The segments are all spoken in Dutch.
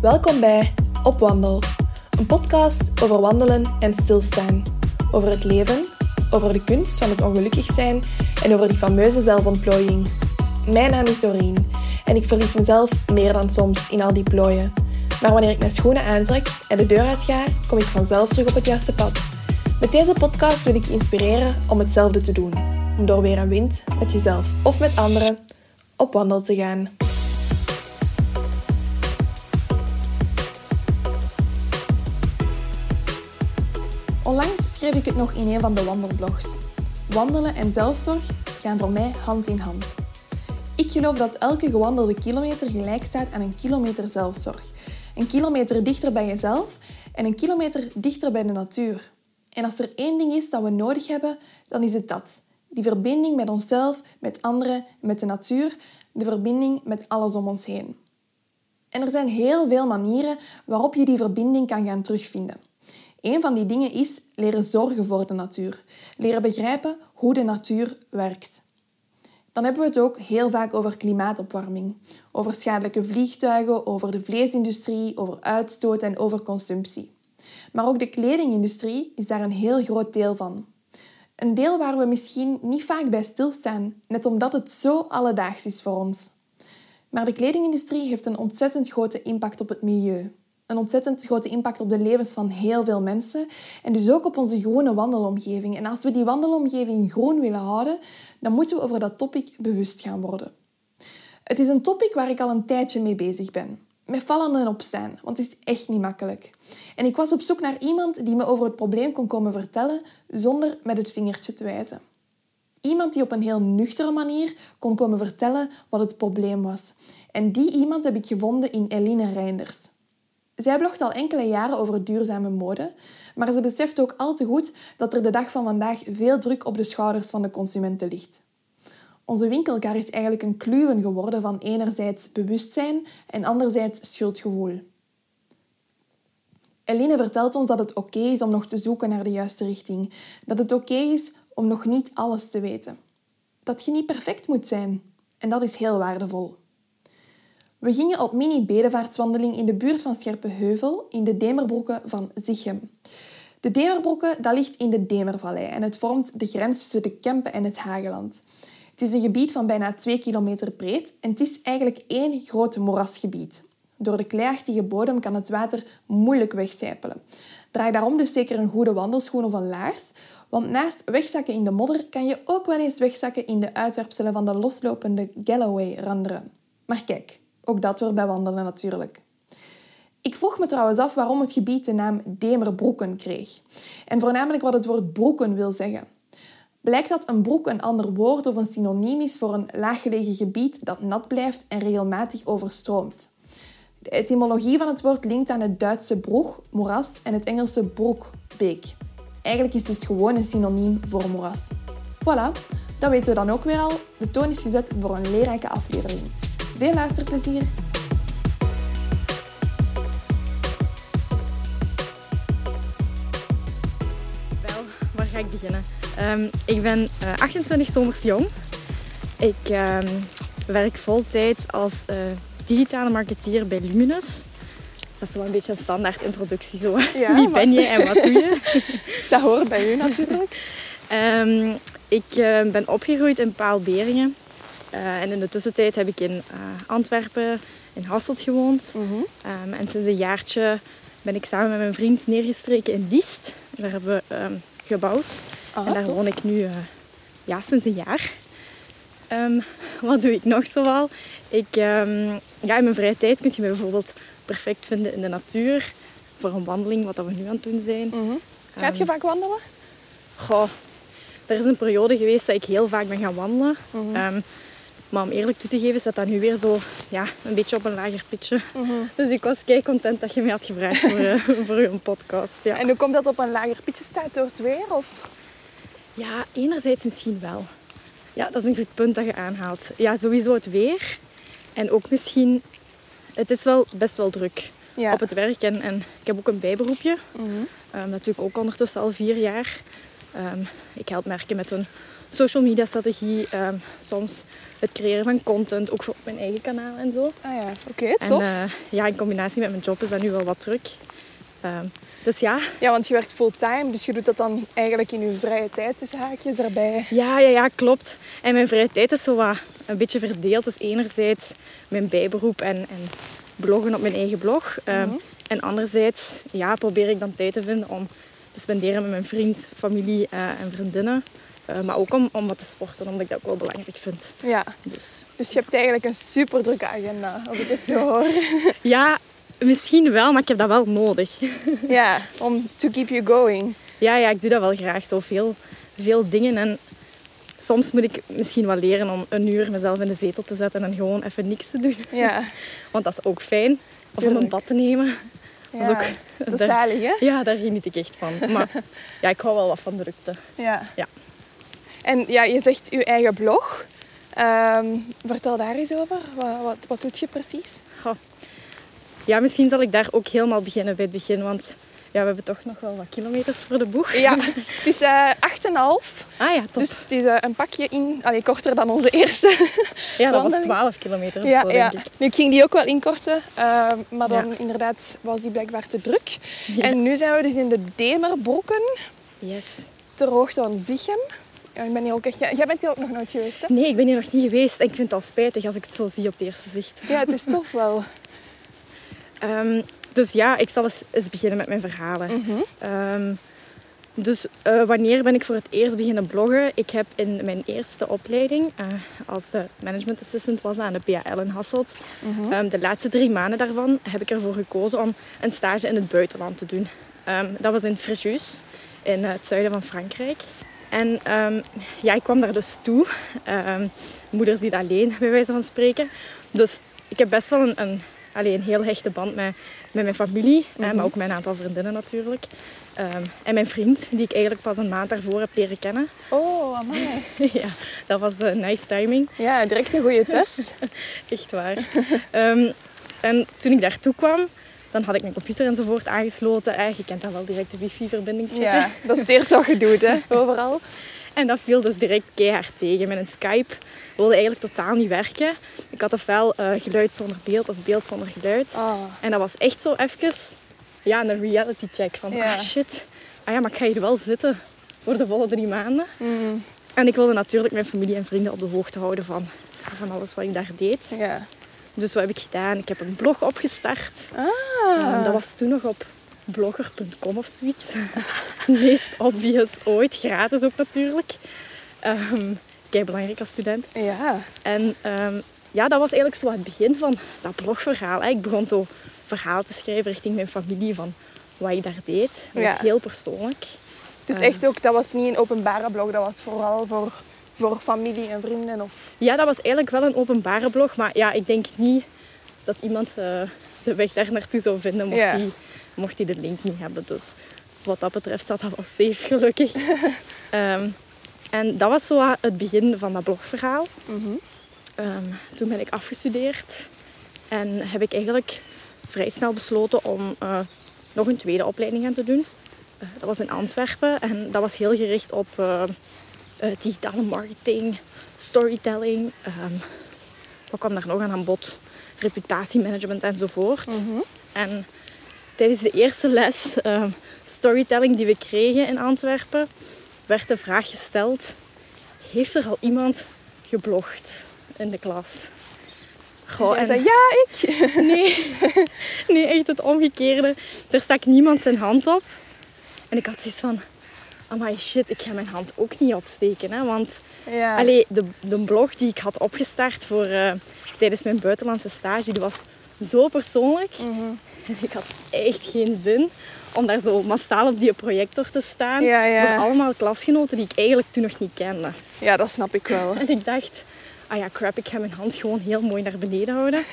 Welkom bij Op Wandel, een podcast over wandelen en stilstaan. Over het leven, over de kunst van het ongelukkig zijn en over die fameuze zelfontplooiing. Mijn naam is Doreen en ik verlies mezelf meer dan soms in al die plooien. Maar wanneer ik mijn schoenen aantrek en de deur uitga, kom ik vanzelf terug op het juiste pad. Met deze podcast wil ik je inspireren om hetzelfde te doen. Om door weer een wind, met jezelf of met anderen, op wandel te gaan. Schreef ik het nog in een van de wandelblogs. Wandelen en zelfzorg gaan voor mij hand in hand. Ik geloof dat elke gewandelde kilometer gelijk staat aan een kilometer zelfzorg. Een kilometer dichter bij jezelf en een kilometer dichter bij de natuur. En als er één ding is dat we nodig hebben, dan is het dat. Die verbinding met onszelf, met anderen, met de natuur, de verbinding met alles om ons heen. En er zijn heel veel manieren waarop je die verbinding kan gaan terugvinden. Een van die dingen is leren zorgen voor de natuur. Leren begrijpen hoe de natuur werkt. Dan hebben we het ook heel vaak over klimaatopwarming, over schadelijke vliegtuigen, over de vleesindustrie, over uitstoot en over consumptie. Maar ook de kledingindustrie is daar een heel groot deel van. Een deel waar we misschien niet vaak bij stilstaan, net omdat het zo alledaags is voor ons. Maar de kledingindustrie heeft een ontzettend grote impact op het milieu. Een ontzettend grote impact op de levens van heel veel mensen en dus ook op onze groene wandelomgeving. En als we die wandelomgeving groen willen houden, dan moeten we over dat topic bewust gaan worden. Het is een topic waar ik al een tijdje mee bezig ben. Met vallen en opstaan, want het is echt niet makkelijk. En ik was op zoek naar iemand die me over het probleem kon komen vertellen zonder met het vingertje te wijzen. Iemand die op een heel nuchtere manier kon komen vertellen wat het probleem was. En die iemand heb ik gevonden in Eline Reinders. Zij blogt al enkele jaren over duurzame mode, maar ze beseft ook al te goed dat er de dag van vandaag veel druk op de schouders van de consumenten ligt. Onze winkelkar is eigenlijk een kluwen geworden van enerzijds bewustzijn en anderzijds schuldgevoel. Eline vertelt ons dat het oké is om nog te zoeken naar de juiste richting. Dat het oké is om nog niet alles te weten. Dat je niet perfect moet zijn. En dat is heel waardevol. We gingen op mini-bedevaartswandeling in de buurt van Scherpenheuvel in de Demerbroeken van Zichem. De Demerbroeken dat ligt in de Demervallei en het vormt de grens tussen de Kempen en het Hageland. Het is een gebied van bijna 2 kilometer breed en het is eigenlijk één groot moerasgebied. Door de kleiachtige bodem kan het water moeilijk wegcijpelen. Draai daarom dus zeker een goede wandelschoen of een laars, want naast wegzakken in de modder kan je ook wel eens wegzakken in de uitwerpselen van de loslopende Galloway-randeren. Maar kijk, ook dat hoort bij wandelen natuurlijk. Ik vroeg me trouwens af waarom het gebied de naam Demerbroeken kreeg. En voornamelijk wat het woord broeken wil zeggen. Blijkt dat een broek een ander woord of een synoniem is voor een laaggelegen gebied dat nat blijft en regelmatig overstroomt. De etymologie van het woord linkt aan het Duitse broeg, moeras, en het Engelse broek, beek. Eigenlijk is het dus gewoon een synoniem voor moeras. Voilà, dat weten we dan ook weer al. De toon is gezet voor een leerrijke aflevering. Veel luisterplezier! Wel, waar ga ik beginnen? Um, ik ben uh, 28 zomers jong. Ik um, werk voltijd als uh, digitale marketeer bij Luminus. Dat is wel een beetje een standaard introductie. Zo. Ja, Wie ben je en wat doe je? Dat hoort bij u natuurlijk. Um, ik uh, ben opgegroeid in Paalberingen. Uh, en in de tussentijd heb ik in uh, Antwerpen, in Hasselt gewoond. Mm -hmm. um, en sinds een jaartje ben ik samen met mijn vriend neergestreken in Diest. Daar hebben we um, gebouwd. Ah, en daar top. woon ik nu uh, ja, sinds een jaar. Um, wat doe ik nog zoal? Ik, ja, in mijn vrije tijd kun je me bijvoorbeeld perfect vinden in de natuur. Voor een wandeling, wat we nu aan het doen zijn. Mm -hmm. Gaat je vaak wandelen? Goh, er is een periode geweest dat ik heel vaak ben gaan wandelen. Mm -hmm. Maar om eerlijk toe te geven, staat dat nu weer zo ja, een beetje op een lager pitje. Mm -hmm. Dus ik was kei content dat je mij had gevraagd voor, uh, voor een podcast. Ja. En hoe komt dat op een lager pitje staat? Door het weer? Of? Ja, enerzijds misschien wel. Ja, dat is een goed punt dat je aanhaalt. Ja, sowieso het weer. En ook misschien... Het is wel best wel druk ja. op het werk. En, en ik heb ook een bijberoepje. Mm -hmm. um, natuurlijk ook ondertussen al vier jaar. Um, ik help merken met hun social media strategie, ehm, soms het creëren van content, ook voor op mijn eigen kanaal en zo. Ah ja, oké, En tof. eh, ja, in combinatie met mijn job is dat nu wel wat druk. Ehm, dus ja, Ja, want je werkt fulltime, dus je doet dat dan eigenlijk in je vrije tijd tussen haakjes erbij. ja, ja, ja, klopt. En mijn vrije tijd is zo wat een beetje verdeeld. Dus enerzijds mijn bijberoep en, en bloggen op mijn eigen blog. Ehm, Mhm. En anderzijds ja, probeer ik dan tijd te vinden om te spenderen met mijn vriend, familie eh, en vriendinnen. Eh, maar ook om, om wat te sporten, omdat ik dat ook wel belangrijk vind. Ja, Dus. dus je hebt eigenlijk een super drukke agenda, als ik het zo hoor. Ja, misschien wel, maar ik heb dat wel nodig. ja, om to keep you going. Ja, ja, ik doe dat wel graag. Zo veel, veel dingen. En soms moet ik misschien wel leren om een uur mezelf in de zetel te zetten en gewoon even niks te doen. Ja, Want dat is ook fijn. Of om een bad te nemen. ja. ook- dat is zalig, hè? Ja, daar geniet ik echt van. Maar ja, ik hou wel wat van drukte. Ja. Ja. En ja, je zegt je eigen blog. Ehm, vertel daar eens over. Wat, wat, wat doet je precies? Goh. Ja, misschien zal ik daar ook helemaal beginnen bij het begin. Want ja, we hebben toch nog wel wat kilometers voor de boeg. Ja, het is eh 8,5. Ah ja, top. Dus het is eh, een pakje in, allee, korter dan onze eerste. ja, dat was wandeling. 12 kilometer ja, zo, ja. denk ik. Nu, ik ging die ook wel inkorten, eh, maar dan Ja. inderdaad was die blijkbaar te druk. Ja. En nu zijn we dus in de Demerbroeken, Yes. ter hoogte van Zichem. Ja, ik ben hier ook echt... Jij bent hier ook nog nooit geweest, hè? Nee, ik ben hier nog niet geweest. En ik vind het al spijtig als ik het zo zie op het eerste zicht. Ja, het is tof wel. Ehm, dus ja, ik zal eens, eens beginnen met mijn verhalen. Mhm. Ehm, dus eh, wanneer ben ik voor het eerst beginnen bloggen? Ik heb in mijn eerste opleiding eh, als eh, management assistant was aan de PAL in Hasselt. Mhm. Ehm, de laatste drie maanden daarvan heb ik ervoor gekozen om een stage in het buitenland te doen. Dat was in Fréjus, in het zuiden van Frankrijk. En ja, ik kwam daar dus toe. Ehm moeder ziet alleen, bij wijze van spreken. Dus ik heb best wel een, een, allee, een heel hechte band met, met mijn familie, hè, Mhm. maar ook met een aantal vriendinnen natuurlijk. Ehm, en mijn vriend, die ik eigenlijk pas een maand daarvoor heb leren kennen. Oh, amai. ja, dat was een nice timing. Ja, direct een goede test. Echt waar. En toen ik daartoe kwam, dan had ik mijn computer enzovoort aangesloten. Eh, je kent dan wel direct de wifi-verbinding checken. Ja, dat is het eerste wat je doet, hè, overal. En dat viel dus direct keihard tegen. Mijn Skype wilde eigenlijk totaal niet werken. Ik had ofwel eh, geluid zonder beeld of beeld zonder geluid. Oh. En dat was echt zo even ja, een reality check van Ja. ah shit, ah ja, maar ik ga hier wel zitten voor de volle drie maanden. Mm, En ik wilde natuurlijk mijn familie en vrienden op de hoogte houden van, van alles wat ik daar deed. ja. Dus wat heb ik gedaan? Ik heb een blog opgestart. Ah. Ehm, dat was toen nog op blogger.com of zoiets. Meest obvious ooit, gratis ook natuurlijk. Ehm kei belangrijk als student. Ja. En ehm, ja, dat was eigenlijk zo het begin van dat blogverhaal. hè. Ik begon zo verhaal te schrijven richting mijn familie van wat ik daar deed. Dat Ja. was heel persoonlijk. Dus Ah. echt ook, dat was niet een openbare blog, dat was vooral voor, voor familie en vrienden. Of... Ja, dat was eigenlijk wel een openbare blog, maar ja, ik denk niet dat iemand eh, de weg daar naartoe zou vinden mocht hij de link niet hebben. Dus wat dat betreft staat dat wel safe, gelukkig. Ehm, en dat was zo het begin van dat blogverhaal. Mhm. Ehm, toen ben ik afgestudeerd en heb ik eigenlijk vrij snel besloten om eh, nog een tweede opleiding aan te doen. Eh, dat was in Antwerpen en dat was heel gericht op eh, digitale marketing, storytelling. ehm, wat kwam daar nog aan aan bod? Reputatiemanagement enzovoort. Mhm. En tijdens de eerste les ehm, storytelling die we kregen in Antwerpen, werd de vraag gesteld: Heeft er al iemand geblogd in de klas? Goh, en- zei, ja, ik. Nee, nee, echt het omgekeerde. Er stak niemand zijn hand op. En ik had zoiets van, amai shit, ik ga mijn hand ook niet opsteken. Hè? Want Ja. allee, de, de blog die ik had opgestart voor, eh, tijdens mijn buitenlandse stage, die was zo persoonlijk. Mhm. En ik had echt geen zin om daar zo massaal op die projector te staan. Ja, ja. Voor allemaal klasgenoten die ik eigenlijk toen nog niet kende. ja, dat snap ik wel. En ik dacht, ah ja, crap, ik ga mijn hand gewoon heel mooi naar beneden houden.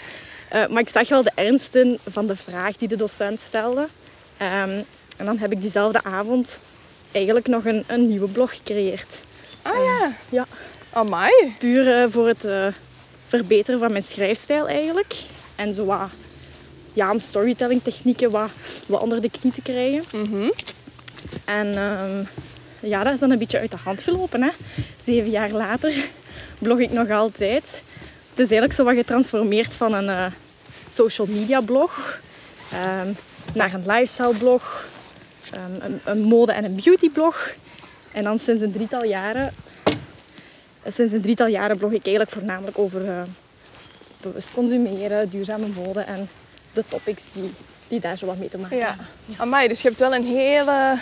Eh, maar ik zag wel de ernst in van de vraag die de docent stelde. Ehm, en dan heb ik diezelfde avond eigenlijk nog een, een nieuwe blog gecreëerd. Ah ja. Ja, Amai. puur eh, voor het eh, verbeteren van mijn schrijfstijl eigenlijk. En zo wat, ja, om storytelling technieken wat, wat onder de knie te krijgen. Mhm. En ehm, ja, dat is dan een beetje uit de hand gelopen. Hè. Zeven jaar later blog ik nog altijd. Het is eigenlijk zo wat getransformeerd van een uh, social media blog ehm, naar een lifestyle blog, um, een, een, mode- en een beauty blog. En dan sinds een drietal jaren, sinds een drietal jaren blog ik eigenlijk voornamelijk over uh, bewust consumeren, duurzame mode en de topics die, die daar zo wat mee te maken Ja. hebben. Amai, dus je hebt wel een hele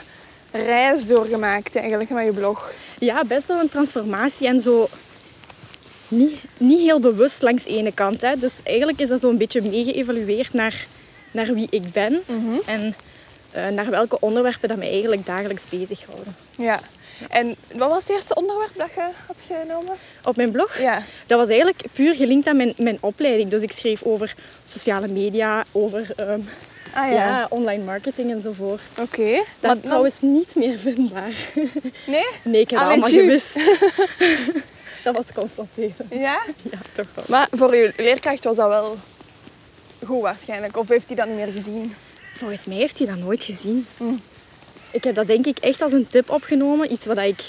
reis doorgemaakt eigenlijk met je blog. Ja, best wel een transformatie en zo niet, niet heel bewust langs de ene kant. Hè. Dus eigenlijk is dat zo een beetje meegeëvalueerd naar, naar wie ik ben en eh, naar welke onderwerpen dat mij eigenlijk dagelijks bezighouden. Ja. En wat was het eerste onderwerp dat je had genomen? Op mijn blog, Ja. dat was eigenlijk puur gelinkt aan mijn, mijn opleiding. Dus ik schreef over sociale media, over ehm, Ah ja. ja. online marketing enzovoort. Oké. Dat Maar is trouwens niet meer vindbaar. Nee? Nee, ik heb Ah, allemaal gewist. dat was confronterend. Ja? Ja, toch wel. Maar voor je leerkracht was dat wel goed waarschijnlijk. Of heeft hij dat niet meer gezien? Volgens mij heeft hij dat nooit gezien. Mm. Ik heb dat denk ik echt als een tip opgenomen. Iets wat ik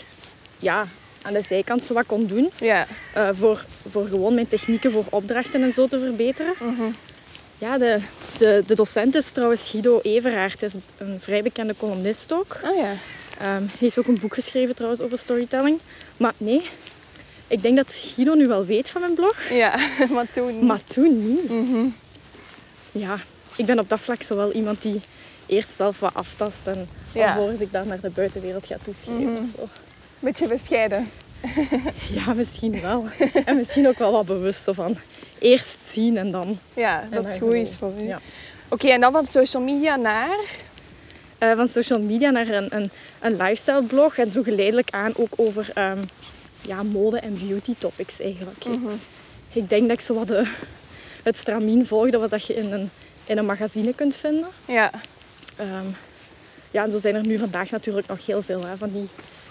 ja, aan de zijkant zo wat kon doen. Ja. eh, voor, voor gewoon mijn technieken voor opdrachten en zo te verbeteren. Mhm. Ja, de, de, de docent is trouwens Guido Everaert. Hij is een vrij bekende columnist ook. Ja. Ehm, hij heeft ook een boek geschreven trouwens over storytelling. Maar nee, ik denk dat Guido nu wel weet van mijn blog. Ja, maar toen... Maar toen niet. Mhm. Ja, ik ben op dat vlak zo wel iemand die eerst zelf wat aftast en Ja. alvorens ik dat naar de buitenwereld ga toeschrijven. Of zo. Beetje bescheiden. Ja, misschien wel. en misschien ook wel wat bewust van eerst zien en dan. Ja, dat het goed is voor u. Ja. Oké, en dan van social media naar... Eh, van social media naar een, een, een lifestyle blog en zo geleidelijk aan ook over ehm, ja, mode en beauty topics eigenlijk. Mhm. Ik denk dat ik zo wat de, het stramien volgde wat dat je in een, in een magazine kunt vinden. Ja. Ehm, ja, en zo zijn er nu vandaag natuurlijk nog heel veel hè, van die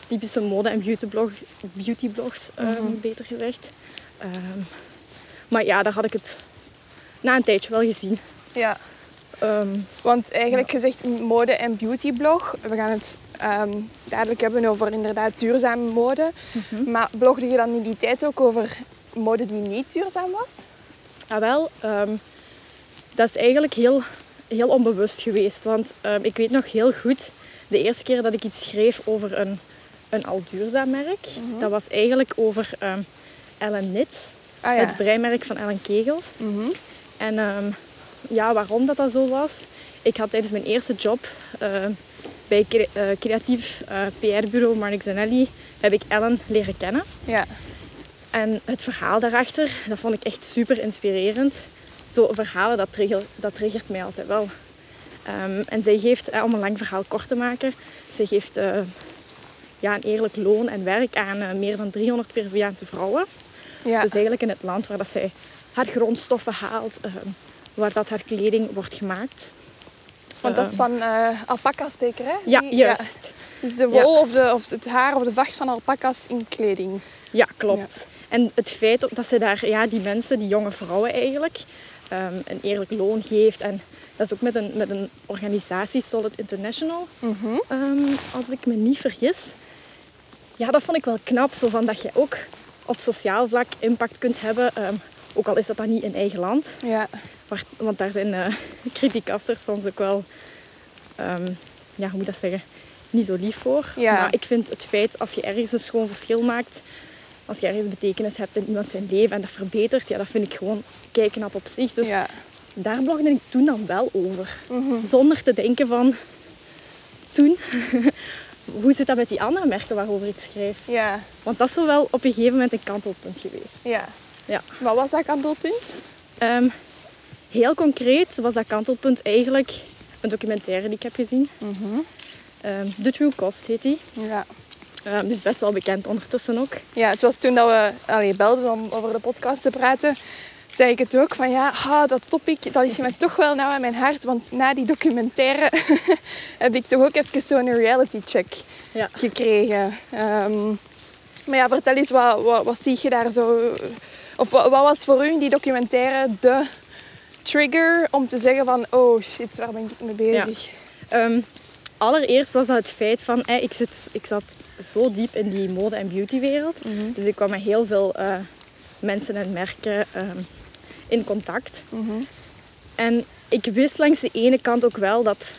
typische mode- en beautyblog, beautyblogs, Mhm. beter gezegd. Ehm, maar ja, daar had ik het na een tijdje wel gezien. Ja. Want eigenlijk gezegd mode- en beautyblog. We gaan het ehm, dadelijk hebben over inderdaad duurzame mode. Mhm. Maar blogde je dan in die tijd ook over mode die niet duurzaam was? Ah, wel, ehm, dat is eigenlijk heel, heel onbewust geweest. Want ehm, ik weet nog heel goed, de eerste keer dat ik iets schreef over een, een al duurzaam merk, dat was eigenlijk over ehm Ellen Knits, Ah ja. het breimerk van Ellen Kegels. Mhm. En ehm, ja, waarom dat, dat zo was? Ik had tijdens mijn eerste job bij cre- eh, creatief eh, PR-bureau Marnix Ellie heb ik Ellen leren kennen. Ja. En het verhaal daarachter, dat vond ik echt super inspirerend. Zo'n verhalen, dat, dat triggert mij altijd wel. Ehm, en zij geeft, eh, om een lang verhaal kort te maken, zij geeft eh, ja, een eerlijk loon en werk aan eh, meer dan 300 Peruviaanse vrouwen. Ja. Dus eigenlijk in het land waar dat zij haar grondstoffen haalt, ehm, waar dat haar kleding wordt gemaakt. Want dat is van eh alpaca's zeker, hè? Ja, juist. Dus de wol of, de, of het haar of de vacht van alpaca's in kleding. Ja, klopt. En het feit dat ze daar ja, die mensen, die jonge vrouwen eigenlijk, ehm, een eerlijk loon geeft. En dat is ook met een, met een organisatie, Solid International, Mhm. ehm, als ik me niet vergis. Ja, dat vond ik wel knap, zo van dat je ook op sociaal vlak impact kunt hebben. ehm, ook al is dat dan niet in eigen land. Ja. Maar- want daar zijn uh, soms ook wel, ja, hoe moet ik dat zeggen, niet zo lief voor. Ja. Maar ik vind het feit, als je ergens een schoon verschil maakt, als je ergens betekenis hebt in iemand zijn leven en dat verbetert, ja, dat vind ik gewoon kijknap op zich. Dus ja. daar blogde ik toen dan wel over. Mhm. Zonder te denken van, toen, hoe zit dat met die andere merken waarover ik schrijf? Ja. Want dat is zo wel op een gegeven moment een kantelpunt geweest. Ja. Ja. Wat was dat kantelpunt? Ehm, heel concreet was dat kantelpunt eigenlijk een documentaire die ik heb gezien. Ehm, The True Cost heet die. Ja. Die is best wel bekend ondertussen ook. Ja, het was toen dat we allee, belden om over de podcast te praten. Zei ik het ook van ja, ah, dat topic dat ligt me toch wel nauw aan mijn hart. Want na die documentaire heb ik toch ook even zo'n reality check Ja. gekregen. Ehm, maar ja, vertel eens, wat, wat, wat zie je daar zo? Of wat, wat was voor u in die documentaire de trigger om te zeggen van oh shit, waar ben ik mee bezig? Ehm, allereerst was dat het feit van, eh, ik, zit, ik zat zo diep in die mode- en beautywereld. Mhm. Dus ik kwam met heel veel eh, mensen en merken ehm, in contact. Mhm. En ik wist langs de ene kant ook wel dat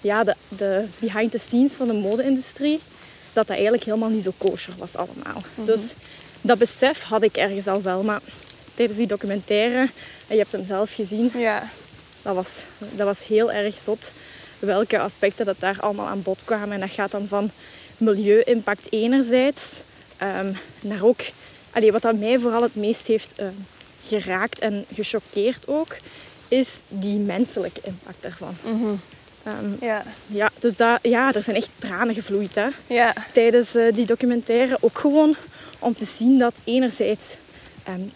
ja, de, de behind the scenes van de mode-industrie, dat dat eigenlijk helemaal niet zo kosher was allemaal. Dus dat besef had ik ergens al wel. Maar tijdens die documentaire, en je hebt hem zelf gezien, Ja. dat was, dat was heel erg zot. Welke aspecten dat daar allemaal aan bod kwamen. En dat gaat dan van milieu-impact enerzijds, naar ook... Allee, wat dat mij vooral het meest heeft ehm, geraakt en gechoqueerd ook, is die menselijke impact daarvan. Mhm. Ehm, Ja. ja, dus dat, ja, er zijn echt tranen gevloeid hè, Ja. tijdens eh, die documentaire. Ook gewoon om te zien dat enerzijds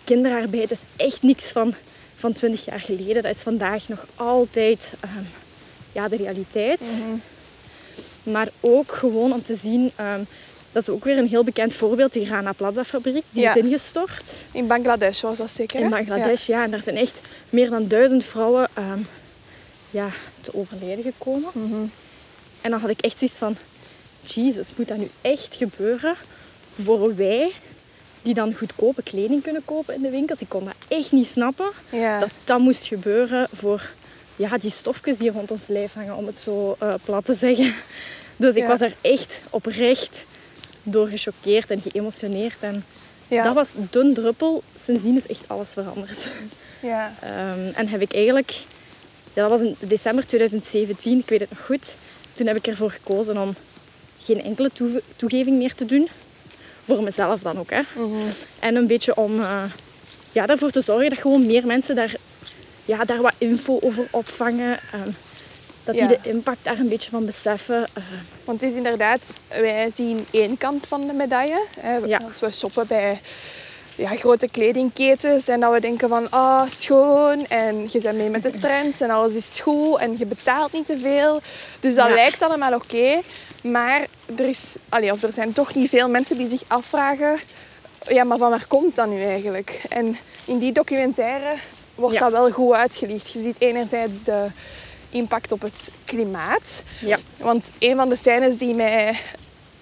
kinderarbeid is echt niks van, van 20 jaar geleden. Dat is vandaag nog altijd ja, de realiteit. Mhm. Maar ook gewoon om te zien, ehm, dat is ook weer een heel bekend voorbeeld, die Rana Plaza fabriek. Die Ja. is ingestort In Bangladesh was dat zeker? in? Bangladesh. Ja. en daar zijn echt meer dan duizend vrouwen ehm, ja, te overlijden gekomen. Mhm. En dan had ik echt zoiets van, Jezus, moet dat nu echt gebeuren voor wij die dan goedkope kleding kunnen kopen in de winkels? Ik kon dat echt niet snappen, Ja. dat dat moest gebeuren voor ja, die stofjes die rond ons lijf hangen, om het zo eh, plat te zeggen. Dus ik was daar echt oprecht door gechoqueerd en geëmotioneerd. En ja. dat was de druppel. Sindsdien is echt alles veranderd. ja. Ehm, en heb ik eigenlijk, ja, dat was in december 2017, ik weet het nog goed. Toen heb ik ervoor gekozen om geen enkele toe- toegeving meer te doen. Voor mezelf dan ook. Hè. Mhm. En een beetje om eh, ja, ervoor te zorgen dat gewoon meer mensen daar, ja, daar wat info over opvangen. ehm, dat die Ja. de impact daar een beetje van beseffen. eh, Want het is inderdaad, wij zien één kant van de medaille. Hè. Ja. Als we shoppen bij ja, grote kledingketens en dat we denken van ah, schoon en je bent mee met de trends en alles is goed en je betaalt niet te veel. Dus dat Ja. lijkt allemaal oké. maar er, is, allee, of er zijn toch niet veel mensen die zich afvragen ja, maar van waar komt dat nu eigenlijk? En in die documentaire wordt Ja. dat wel goed uitgelicht. Je ziet enerzijds de impact op het klimaat. ja. Want een van de scènes die mij...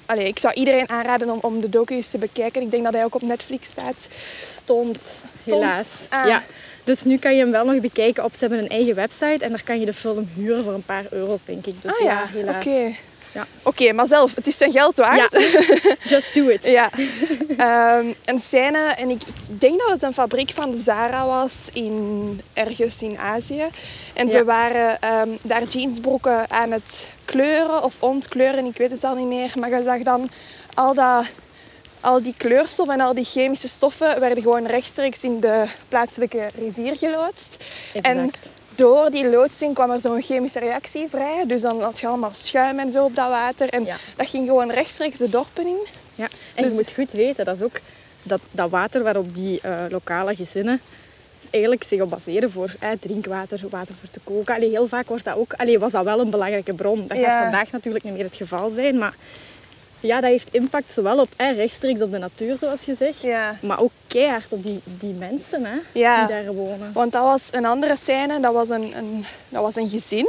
Allee, ik zou iedereen aanraden om, om de docu eens te bekijken. Ik denk dat hij ook op Netflix staat. Stond, Stond. helaas. Ah. Ja. Dus nu kan je hem wel nog bekijken op, ze hebben een eigen website en daar kan je de film huren voor een paar euro's, denk ik. Dus ah ja, helaas. oké. Ja. Oké, maar zelf, het is zijn geld waard. Ja, just do it. Ja. Ehm, een scène, en ik, ik denk dat het een fabriek van Zara was in, ergens in Azië. En ze Ja. waren ehm, daar jeansbroeken aan het kleuren of ontkleuren, ik weet het al niet meer. Maar je zag dan al, dat, al die kleurstoffen en al die chemische stoffen werden gewoon rechtstreeks in de plaatselijke rivier geloodst. En Exact. Door die loodsing kwam er zo'n chemische reactie vrij. Dus dan had je allemaal schuim en zo op dat water. En Ja. dat ging gewoon rechtstreeks de dorpen in. Ja. En Dus- je moet goed weten, dat is ook dat, dat water waarop die eh, lokale gezinnen eigenlijk zich op baseren voor eh, drinkwater, water voor te koken. Allee, heel vaak wordt dat ook, allee, was dat wel een belangrijke bron. Dat Ja. gaat vandaag natuurlijk niet meer het geval zijn, maar ja, dat heeft impact zowel op eh, rechtstreeks op de natuur, zoals je zegt, Ja. maar ook keihard op die, die mensen hè, Ja. die daar wonen. Want dat was een andere scène, dat was een, een, dat was een gezin.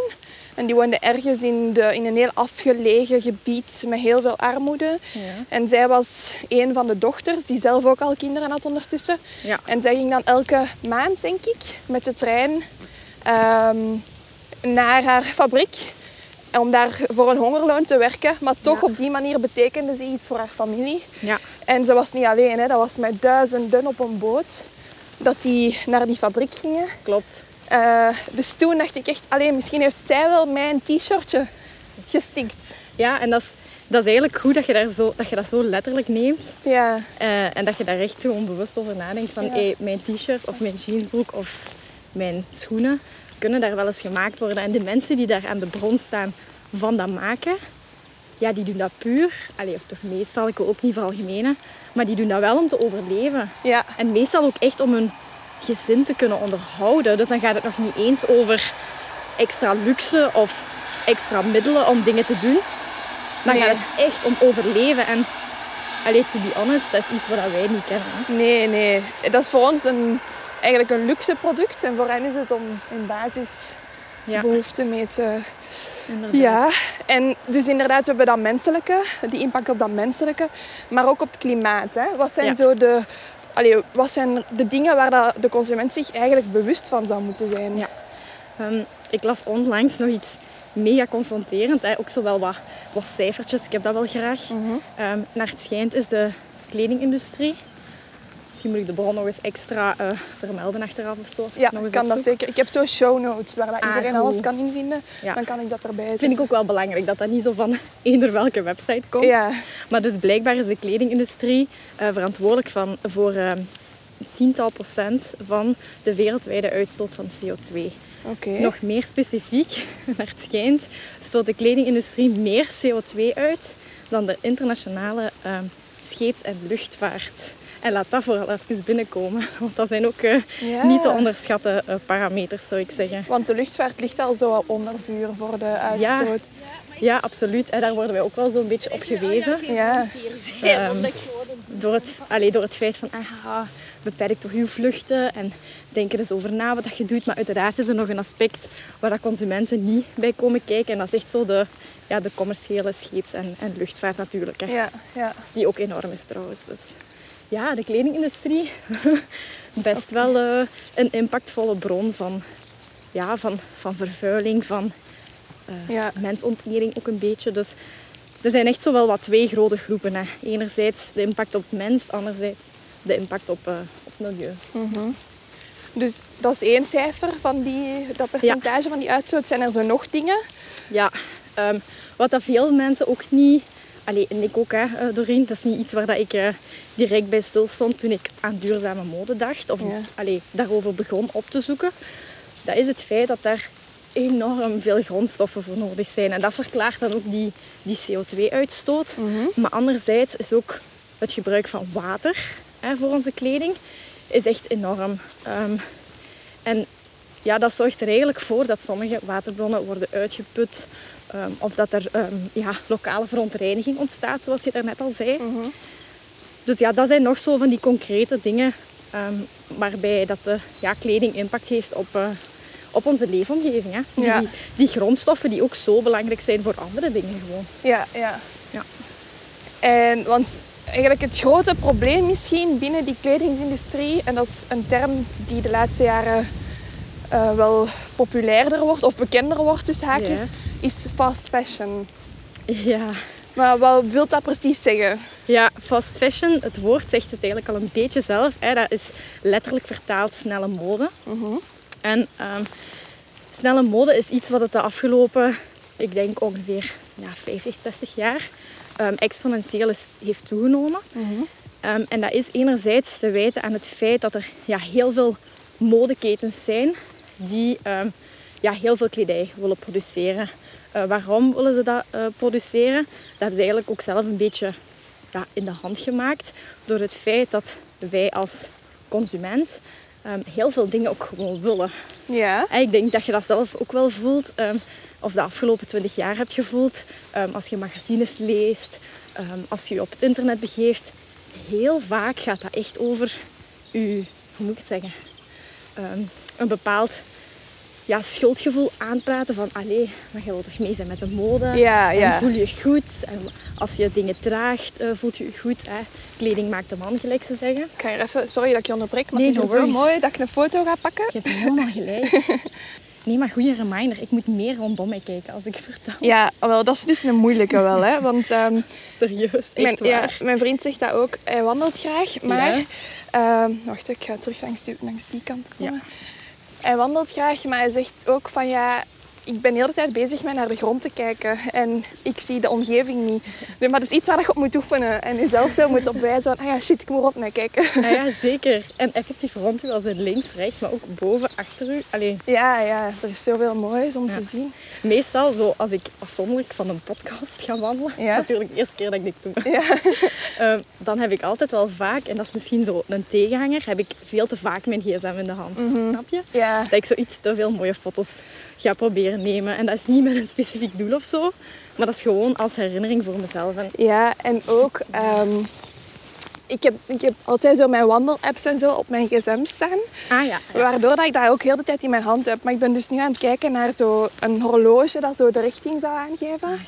En die woonde ergens in, de, in een heel afgelegen gebied met heel veel armoede. Ja. En zij was een van de dochters, die zelf ook al kinderen had ondertussen. En zij ging dan elke maand, denk ik, met de trein ehm, naar haar fabriek. Om daar voor een hongerloon te werken. Maar toch Ja. op die manier betekende ze iets voor haar familie. Ja. En ze was niet alleen, hè. dat was met duizenden op een boot. Dat die naar die fabriek gingen. klopt. Eh, dus toen dacht ik echt, alleen misschien heeft zij wel mijn t-shirtje gestikt. Ja, en dat is, dat is eigenlijk goed dat je, daar zo, dat je dat zo letterlijk neemt. Ja, Eh, en dat je daar echt gewoon bewust over nadenkt van Ja. hey, mijn t-shirt of mijn jeansbroek of mijn schoenen kunnen daar wel eens gemaakt worden. En de mensen die daar aan de bron staan van dat maken, ja, die doen dat puur. Allee, of toch meestal, ik wil ook niet veralgemenen, maar die doen dat wel om te overleven. ja, En meestal ook echt om hun gezin te kunnen onderhouden. Dus dan gaat het nog niet eens over extra luxe of extra middelen om dingen te doen. Dan Nee. gaat het echt om overleven. En allee, to be honest, dat is iets wat wij niet kennen. hè. nee, nee. Dat is voor ons een, eigenlijk een luxe product. En voor hen is het om in basis Ja. mee te... Inderdaad. Ja, en dus inderdaad, we hebben dat menselijke, die impact op dat menselijke, maar ook op het klimaat. Hè. Wat zijn Ja. zo de... Allee, wat zijn de dingen waar dat de consument zich eigenlijk bewust van zou moeten zijn? Ja. Ehm, ik las onlangs nog iets mega confronterend. Hè. Ook zo wel wat, wat cijfertjes. Ik heb dat wel graag. Mhm. Ehm, naar het schijnt is de kledingindustrie... Misschien moet ik de bron nog eens extra eh, vermelden achteraf of zo. Als ik Ja, het nog eens kan dat zeker. Ik heb zo show notes waar dat Ah, iedereen goed. alles kan invinden. Ja. Dan kan ik dat erbij zetten. vind ik ook wel belangrijk dat dat niet zo van eender welke website komt. Ja, Maar dus blijkbaar is de kledingindustrie eh, verantwoordelijk van, voor ehm, tiental procent van de wereldwijde uitstoot van CO2. oké. Nog meer specifiek, naar het schijnt, stoot de kledingindustrie meer CO2 uit dan de internationale ehm, scheeps- en luchtvaart. En laat dat vooral even binnenkomen, want dat zijn ook eh, Ja. niet te onderschatten eh, parameters, zou ik zeggen. Want de luchtvaart ligt al zo onder vuur voor de uitstoot. Ja, absoluut. En daar worden wij ook wel zo'n beetje op gewezen. Ja. Ehm, door, het, allee, door het feit van, ah, beperk toch uw vluchten en denk er eens over na wat dat je doet. Maar uiteraard is er nog een aspect waar dat consumenten niet bij komen kijken. En dat is echt zo de, ja, de commerciële scheeps- en, en luchtvaart natuurlijk. Hè. Ja, ja. Die ook enorm is trouwens. Dus ja, de kledingindustrie, best wel eh, een impactvolle bron van, ja, van, van vervuiling, van Ja. mensonterering ook een beetje. Dus er zijn echt zo wel wat twee grote groepen. Hè. Enerzijds de impact op mens, anderzijds de impact op, eh, op milieu. Dus dat is één cijfer van die, dat percentage van die uitstoot. Zijn er zo nog dingen? Ja, ehm, wat dat veel mensen ook niet... Allee, en ik ook, hè, eh, Doreen. Dat is niet iets waar dat ik eh, direct bij stilstond toen ik aan duurzame mode dacht. Of Ja. allee, daarover begon op te zoeken. Dat is het feit dat daar enorm veel grondstoffen voor nodig zijn. En dat verklaart dan ook die, die CO2-uitstoot. Maar anderzijds is ook het gebruik van water hè, voor onze kleding is echt enorm. Ehm, en ja, dat zorgt er eigenlijk voor dat sommige waterbronnen worden uitgeput. Ehm, of dat er ehm, ja, lokale verontreiniging ontstaat, zoals je daarnet al zei. Dus ja, dat zijn nog zo van die concrete dingen ehm, waarbij dat de ja, kleding impact heeft op, eh, op onze leefomgeving. Hè. Ja. Die, die grondstoffen die ook zo belangrijk zijn voor andere dingen gewoon. Ja, ja. Ja. En, want eigenlijk het grote probleem misschien binnen die kledingsindustrie, en dat is een term die de laatste jaren eh, wel populairder wordt, of bekender wordt tussen haakjes. Is fast fashion. Ja. Maar wat wil dat precies zeggen? Ja, fast fashion, het woord zegt het eigenlijk al een beetje zelf. Hè. Dat is letterlijk vertaald snelle mode. En ehm, snelle mode is iets wat het de afgelopen, ik denk ongeveer ja, 50, 60 jaar, ehm, exponentieel is, heeft toegenomen. Ehm, en dat is enerzijds te wijten aan het feit dat er ja, heel veel modeketens zijn die ja, heel veel kledij willen produceren. Eh, waarom willen ze dat eh, produceren? Dat hebben ze eigenlijk ook zelf een beetje ja, in de hand gemaakt door het feit dat wij als consument ehm, heel veel dingen ook gewoon willen. Ja. En ik denk dat je dat zelf ook wel voelt, ehm, of de afgelopen 20 jaar hebt gevoeld, ehm, als je magazines leest, als je je op het internet begeeft. Heel vaak gaat dat echt over je, hoe moet ik het zeggen, een bepaald ja, schuldgevoel aanpraten van allee, maar je wilt toch mee zijn met de mode? Ja, En ja. voel je je goed. En als je dingen draagt, eh, voelt je je goed. Hè? Kleding maakt de man, gelijk ze zeggen. Ik ga hier even, sorry dat ik je onderbreek, maar Nee, het is no zo mooi dat ik een foto ga pakken. Je hebt helemaal gelijk. Nee, maar goede reminder. Ik moet meer rondom mij kijken als ik vertel. Ja, wel, dat is dus een moeilijke wel, hè. Want ehm, Serieus, echt mijn, ja, waar. mijn vriend zegt dat ook. Hij wandelt graag, maar... Ja. ehm, wacht, ik ga terug langs die, langs die kant komen. Hij wandelt graag, maar hij zegt ook van ja... Ik ben de hele tijd bezig met naar de grond te kijken en ik zie de omgeving niet. Nee, maar dat is iets waar je op moet oefenen en jezelf zo moet opwijzen van, ah ja, shit, ik moet op naar kijken. Ja, ja, zeker. En effectief rond u, als in links, rechts, maar ook boven, achter u. Allee, Ja, ja, er is zoveel moois om Ja. te zien. meestal, zo, als ik afzonderlijk van een podcast ga wandelen, dat is natuurlijk de eerste keer dat ik dit doe, Ja. eh, dan heb ik altijd wel vaak, en dat is misschien zo een tegenhanger, heb ik veel te vaak mijn gsm in de hand. Snap je? Ja. Dat ik zoiets te veel mooie foto's ga proberen nemen. En dat is niet met een specifiek doel of zo, maar dat is gewoon als herinnering voor mezelf. En Ja, en ook, ehm, ik heb, ik heb altijd zo mijn wandelapps en zo op mijn gsm staan. Ah ja. ja. Waardoor dat ik dat ook heel de tijd in mijn hand heb. Maar ik ben dus nu aan het kijken naar zo een horloge dat zo de richting zou aangeven. Ah,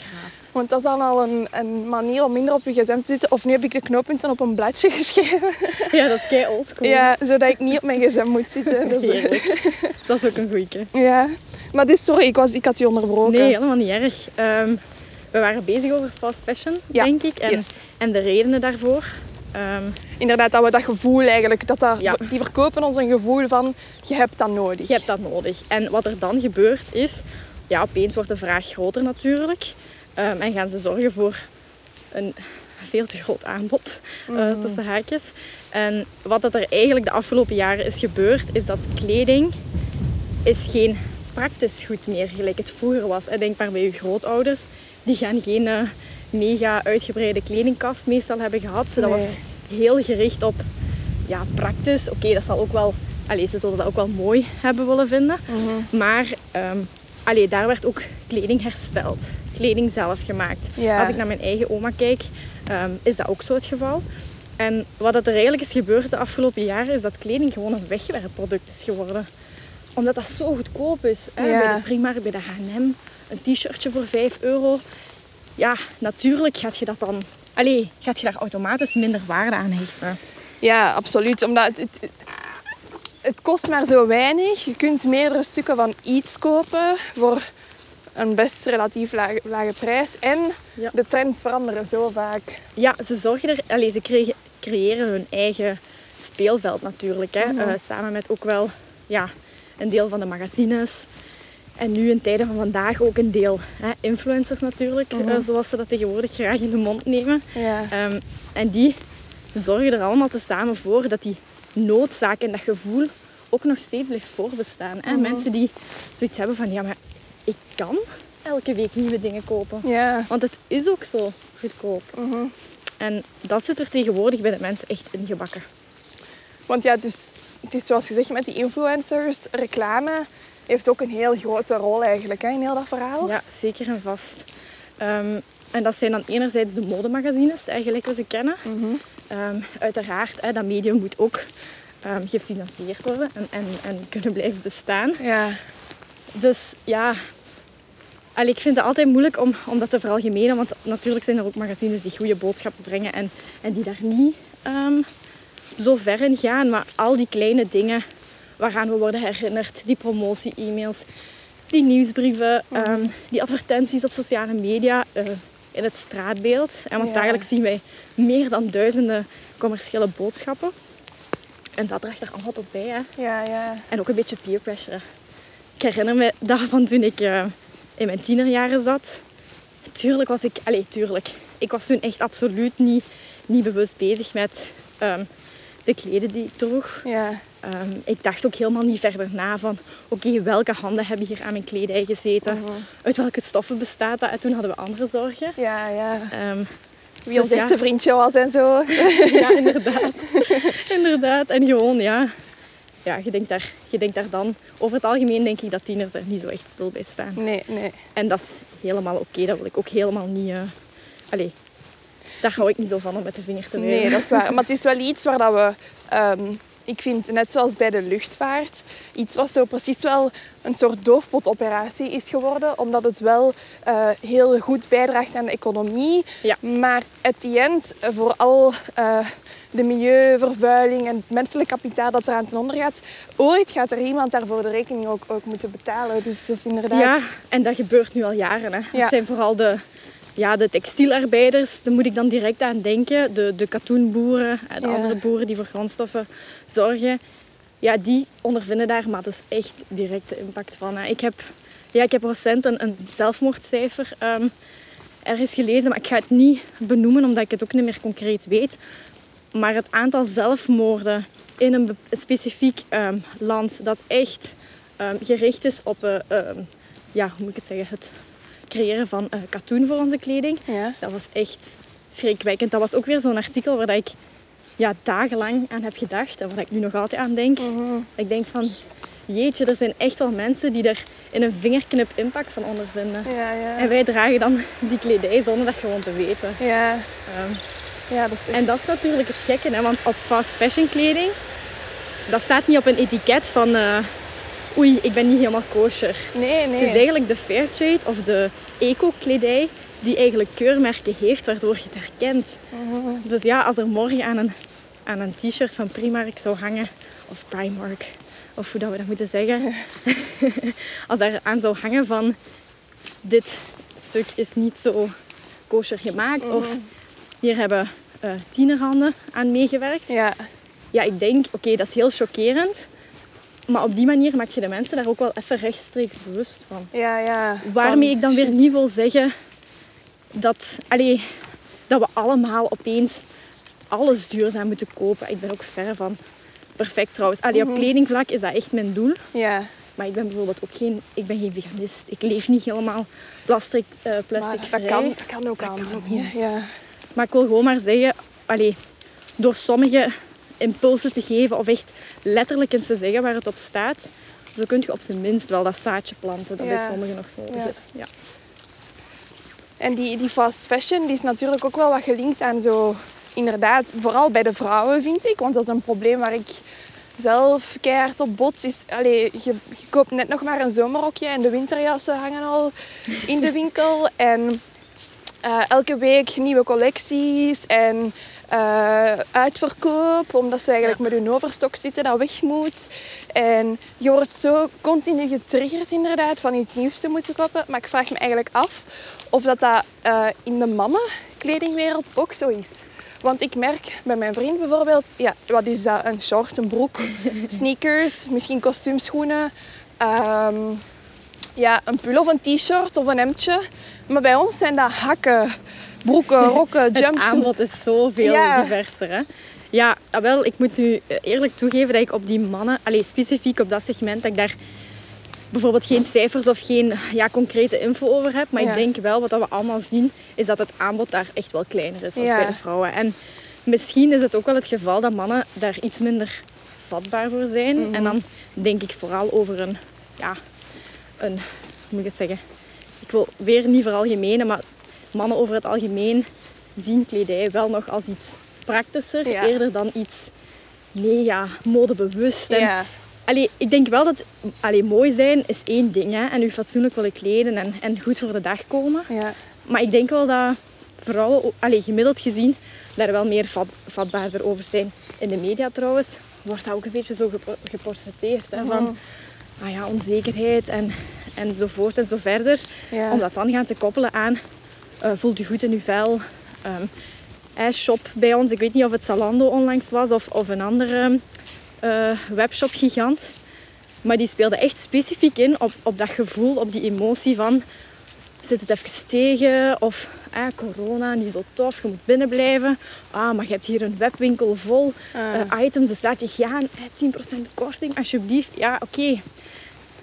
Want dat is dan al een, een manier om minder op je gsm te zitten. Of nu heb ik de knooppunten op een bladje geschreven. Ja, dat is kei oldschool. Ja, zodat ik niet op mijn gsm moet zitten. Dus. Dat is ook een goeie. ja. Maar dus, sorry, ik, was, ik had je onderbroken. Nee, helemaal niet erg. Ehm, we waren bezig over fast fashion, Ja, denk ik. En, yes. en de redenen daarvoor. Ehm, Inderdaad, dat we dat gevoel eigenlijk, dat dat, Ja. die verkopen ons een gevoel van, je hebt dat nodig. je hebt dat nodig. En wat er dan gebeurt is, ja, opeens wordt de vraag groter natuurlijk. Ehm, en gaan ze zorgen voor een veel te groot aanbod, eh, tussen haakjes. En wat dat er eigenlijk de afgelopen jaren is gebeurd, is dat kleding is geen praktisch goed meer gelijk het vroeger was. En Denk maar bij je grootouders, die gaan geen eh, mega uitgebreide kledingkast meestal hebben gehad. Dat Nee. was heel gericht op ja, praktisch. Oké, dat zal ook wel, allee, ze zullen dat ook wel mooi hebben willen vinden. Maar ehm, allee, daar werd ook kleding hersteld. Kleding zelf gemaakt. Ja. Als ik naar mijn eigen oma kijk, ehm, is dat ook zo het geval. En wat er eigenlijk is gebeurd de afgelopen jaren, is dat kleding gewoon een wegwerpproduct is geworden. Omdat dat zo goedkoop is. Hè? Ja. Bij de Primark, bij de H&M, een t-shirtje voor 5 euro. Ja, natuurlijk gaat je dat dan... Allee, gaat je daar automatisch minder waarde aan hechten. Ja, absoluut. Omdat het, het, het kost maar zo weinig. Je kunt meerdere stukken van iets kopen voor een best relatief lage, lage prijs. En Ja. de trends veranderen zo vaak. Ja, ze zorgen er... Allee, ze kregen- creëren hun eigen speelveld natuurlijk. Hè? Mhm. Eh, samen met ook wel ja, een deel van de magazines. En nu in tijden van vandaag ook een deel hè, influencers natuurlijk. Mhm. eh, zoals ze dat tegenwoordig graag in de mond nemen. Ja. Ehm, en die zorgen er allemaal tezamen voor dat die noodzaak en dat gevoel ook nog steeds blijft voorbestaan. Hè? Mhm. Mensen die zoiets hebben van, ja, maar ik kan elke week nieuwe dingen kopen. ja. Want het is ook zo goedkoop. Mhm. En dat zit er tegenwoordig bij de mensen echt ingebakken. Want ja, dus, het is zoals gezegd met die influencers, reclame heeft ook een heel grote rol eigenlijk hè, in heel dat verhaal. Ja, zeker en vast. Ehm, en dat zijn dan enerzijds de modemagazines, eigenlijk we ze kennen. Mhm. Ehm, uiteraard, hè, dat medium moet ook ehm, gefinancierd worden en, en, en kunnen blijven bestaan. Ja. Dus ja, allee, ik vind het altijd moeilijk om, om dat te veralgemenen. Want natuurlijk zijn er ook magazines die goede boodschappen brengen en, en die daar niet ehm, zo ver in gaan. Maar al die kleine dingen waaraan we worden herinnerd, die promotie-e-mails, die nieuwsbrieven, ehm, die advertenties op sociale media, eh, in het straatbeeld. En want Ja. dagelijks zien wij meer dan duizenden commerciële boodschappen. En dat draagt er allemaal tot bij. Hè. Ja, ja. En ook een beetje peer pressure. Ik herinner me daarvan toen ik eh, in mijn tienerjaren zat. Tuurlijk was ik... Allee, tuurlijk. Ik was toen echt absoluut niet, niet bewust bezig met ehm, de kleden die ik droeg. Ja. Ehm, ik dacht ook helemaal niet verder na van... Oké, welke handen hebben hier aan mijn kledij gezeten? Uit welke stoffen bestaat dat? En toen hadden we andere zorgen. Ja, ja. Ehm, Wie ons Dus ja. echte vriendje was en zo. ja, inderdaad. inderdaad. En gewoon, ja... Ja, je denkt, daar, je denkt daar dan... Over het algemeen denk ik dat tieners er niet zo echt stil bij staan. Nee, nee. En dat is helemaal oké. Dat wil ik ook helemaal niet... eh Allee, daar hou ik niet zo van om met de vinger te wijzen. Nee, dat is waar. Maar het is wel iets waar dat we... ehm, ik vind, net zoals bij de luchtvaart, iets wat zo precies wel een soort doofpotoperatie is geworden. Omdat het wel eh, heel goed bijdraagt aan de economie. Ja. Maar at the end, eh, voor al eh, de milieuvervuiling en het menselijk kapitaal dat eraan ten onder gaat, ooit gaat er iemand daarvoor de rekening ook, ook moeten betalen. Dus dat is inderdaad... Ja, en dat gebeurt nu al jaren. Hè. Ja. Dat zijn vooral de, ja, de textielarbeiders. Daar moet ik dan direct aan denken. De, de katoenboeren en de Ja. andere boeren die voor grondstoffen zorgen. Ja, die ondervinden daar maar dus echt direct de impact van. Hè. Ik heb, ja, ik heb recent een, een zelfmoordcijfer ehm, ergens gelezen, maar ik ga het niet benoemen omdat ik het ook niet meer concreet weet. Maar het aantal zelfmoorden in een specifiek ehm, land dat echt ehm, gericht is op eh, ja, hoe moet ik het zeggen, het creëren van eh, katoen voor onze kleding. Ja. Dat was echt schrikwekkend. Dat was ook weer zo'n artikel waar dat ik ja, dagenlang aan heb gedacht en waar ik nu nog altijd aan denk. Ik denk van, jeetje, er zijn echt wel mensen die er in een vingerknip impact van ondervinden. Ja, ja. En wij dragen dan die kledij zonder dat gewoon te weten. Ja. Ehm, Ja, dat is echt... En dat is natuurlijk het gekke, hè? want op fast fashion kleding, dat staat niet op een etiket van eh, oei, ik ben niet helemaal kosher. Nee, nee. Het is eigenlijk de Fairtrade of de eco-kledij die eigenlijk keurmerken heeft waardoor je het herkent. Mhm. Dus ja, als er morgen aan een, aan een t-shirt van Primark zou hangen, of Primark, of hoe dat we dat moeten zeggen, als daar aan zou hangen van dit stuk is niet zo kosher gemaakt, of hier hebben eh tienerhanden aan meegewerkt. Ja, Ja, ik denk, oké, dat is heel chockerend. Maar op die manier maak je de mensen daar ook wel even rechtstreeks bewust van. ja, ja. Waarmee Van, ik dan weer shit. niet wil zeggen dat, allee, dat we allemaal opeens alles duurzaam moeten kopen. Ik ben ook ver van perfect trouwens. Allee, Mhm. Op kledingvlak is dat echt mijn doel. Ja, Maar ik ben bijvoorbeeld ook geen, ik ben geen veganist. Ik leef niet helemaal plastic, maar plastic dat vrij. kan, dat kan ook Dat aan. Ja, ja. Maar ik wil gewoon maar zeggen, allee, door sommige impulsen te geven of echt letterlijk eens te zeggen waar het op staat, zo kun je op zijn minst wel dat zaadje planten dat Ja. bij sommigen nog nodig Ja. is. Ja. En die, die fast fashion die is natuurlijk ook wel wat gelinkt aan zo... Inderdaad, vooral bij de vrouwen vind ik. Want dat is een probleem waar ik zelf keihard op bots. Is, allee, je, je koopt net nog maar een zomerrokje en de winterjassen hangen al in de winkel. En eh, elke week nieuwe collecties en eh, uitverkoop. Omdat ze eigenlijk met hun overstok zitten dat weg moet. En je wordt zo continu getriggerd inderdaad van iets nieuws te moeten kopen. Maar ik vraag me eigenlijk af of dat, dat eh, in de mannenkledingwereld ook zo is. Want ik merk bij mijn vriend bijvoorbeeld, ja, wat is dat? Een short, een broek, sneakers, misschien kostuumschoenen, ehm, ja, een pull of een t-shirt of een hemdje. Maar bij ons zijn dat hakken, broeken, rokken, Het jumpsuits. aanbod is zoveel Ja. diverser. Hè? Ja, ah, wel, ik moet u eh, eerlijk toegeven dat ik op die mannen, allez, specifiek op dat segment, dat ik daar bijvoorbeeld geen cijfers of geen ja, concrete info over heb. Maar Ja. ik denk wel, wat dat we allemaal zien, is dat het aanbod daar echt wel kleiner is dan Ja. bij de vrouwen. En misschien is het ook wel het geval dat mannen daar iets minder vatbaar voor zijn. Mhm. En dan denk ik vooral over een, ja, een, hoe moet ik het zeggen? Ik wil weer niet veralgemenen, maar mannen over het algemeen zien kledij wel nog als iets praktischer, Ja. eerder dan iets mega modebewust. En, Ja, allee, ik denk wel dat allee, mooi zijn is één ding hè, en u fatsoenlijk willen kleden en, en goed voor de dag komen. ja, Maar ik denk wel dat vrouwen, allee, gemiddeld gezien, daar wel meer vat, vatbaarder over zijn. In de media trouwens wordt dat ook een beetje zo gepo- geportretteerd. Hè, van Mhm. ah ja, onzekerheid en, enzovoort en zo verder. Om dat dan gaan te koppelen aan eh, voelt u goed in uw vel. Eh, shop bij ons, ik weet niet of het Zalando onlangs was of, of een andere eh, webshop gigant. Maar die speelde echt specifiek in op, op dat gevoel, op die emotie van zit het even tegen of corona, niet zo tof, je moet binnen blijven. Ah, maar je hebt hier een webwinkel vol Ah. items, dus laat je gaan. Eh, 10% korting, alsjeblieft. Ja, oké.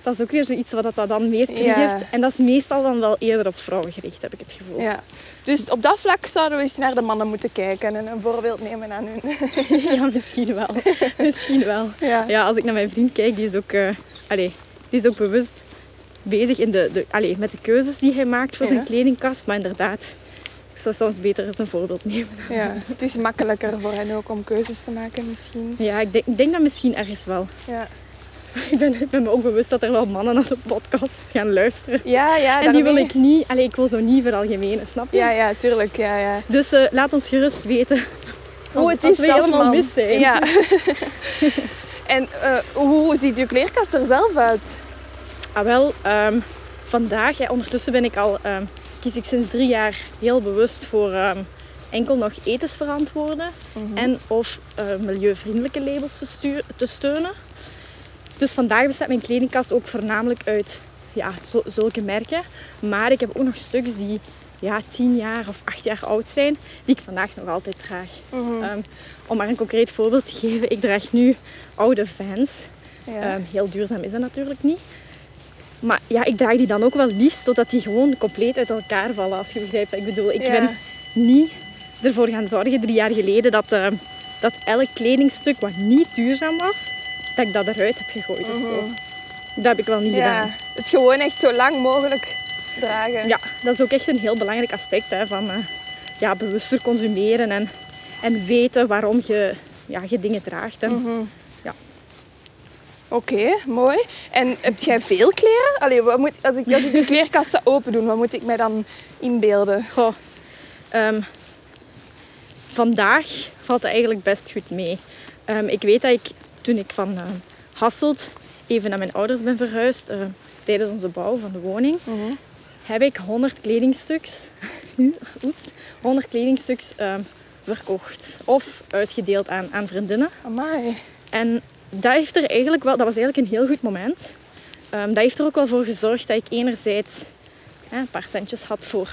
Dat is ook weer zoiets wat dat dan meer triggert. Ja. En dat is meestal dan wel eerder op vrouwen gericht, heb ik het gevoel. Ja. Dus op dat vlak zouden we eens naar de mannen moeten kijken en een voorbeeld nemen aan hun. Ja, misschien wel. misschien wel. Ja. Ja, als ik naar mijn vriend kijk, die is ook, eh, allee, die is ook bewust bezig in de, de, allee, met de keuzes die hij maakt voor zijn kledingkast. Maar inderdaad, ik zou soms beter eens een voorbeeld nemen. Ja. Het is makkelijker voor hen ook om keuzes te maken misschien. Ja, ik denk, ik denk dat misschien ergens wel. Ja, Ik ben, ik ben me ook bewust dat er wel mannen naar de podcast gaan luisteren. ja, ja en die wil ik niet, allee, ik wil zo niet veralgemenen, snap je? Ja, ja, tuurlijk. Ja, ja. Dus eh, laat ons gerust weten Hoe het is we helemaal man. mis zijn. Ja. en eh, hoe ziet uw kleerkast er zelf uit? Ah, wel, ehm, vandaag, ja, ondertussen ben ik al, ehm, kies ik sinds drie jaar heel bewust voor ehm, enkel nog etensverantwoorden en of eh, milieuvriendelijke labels te steunen. Dus vandaag bestaat mijn kledingkast ook voornamelijk uit ja, zulke merken. Maar ik heb ook nog stuks die ja, tien jaar of acht jaar oud zijn, die ik vandaag nog altijd draag. Mhm. Ehm, om maar een concreet voorbeeld te geven, ik draag nu oude Vans. Ja. Ehm, heel duurzaam is dat natuurlijk niet. Maar ja, ik draag die dan ook wel liefst totdat die gewoon compleet uit elkaar vallen, als je begrijpt wat ik bedoel. Ik Ja. ben niet ervoor gaan zorgen drie jaar geleden dat, ehm, dat elk kledingstuk wat niet duurzaam was, dat ik dat eruit heb gegooid of zo. Dat heb ik wel niet Mhm. ja. gedaan. Het gewoon echt zo lang mogelijk dragen. Ja, dat is ook echt een heel belangrijk aspect hè, van eh, ja, bewuster consumeren. En en weten waarom je, ja, je dingen draagt. En, Mhm. ja. Oké, mooi. En heb jij veel kleren? Allee, wat moet, als, ik, als ik de kleerkast zou open doen, wat moet ik mij dan inbeelden? Goh, ehm, vandaag valt het eigenlijk best goed mee. Ehm, ik weet dat ik toen ik van ehm, Hasselt even naar mijn ouders ben verhuisd eh, tijdens onze bouw van de woning, heb ik 100 kledingstuks, oeps, 100 kledingstuks ehm, verkocht of uitgedeeld aan, aan vriendinnen. Amai. En dat heeft er eigenlijk wel, dat was eigenlijk een heel goed moment. Ehm, dat heeft er ook wel voor gezorgd dat ik enerzijds hè, een paar centjes had voor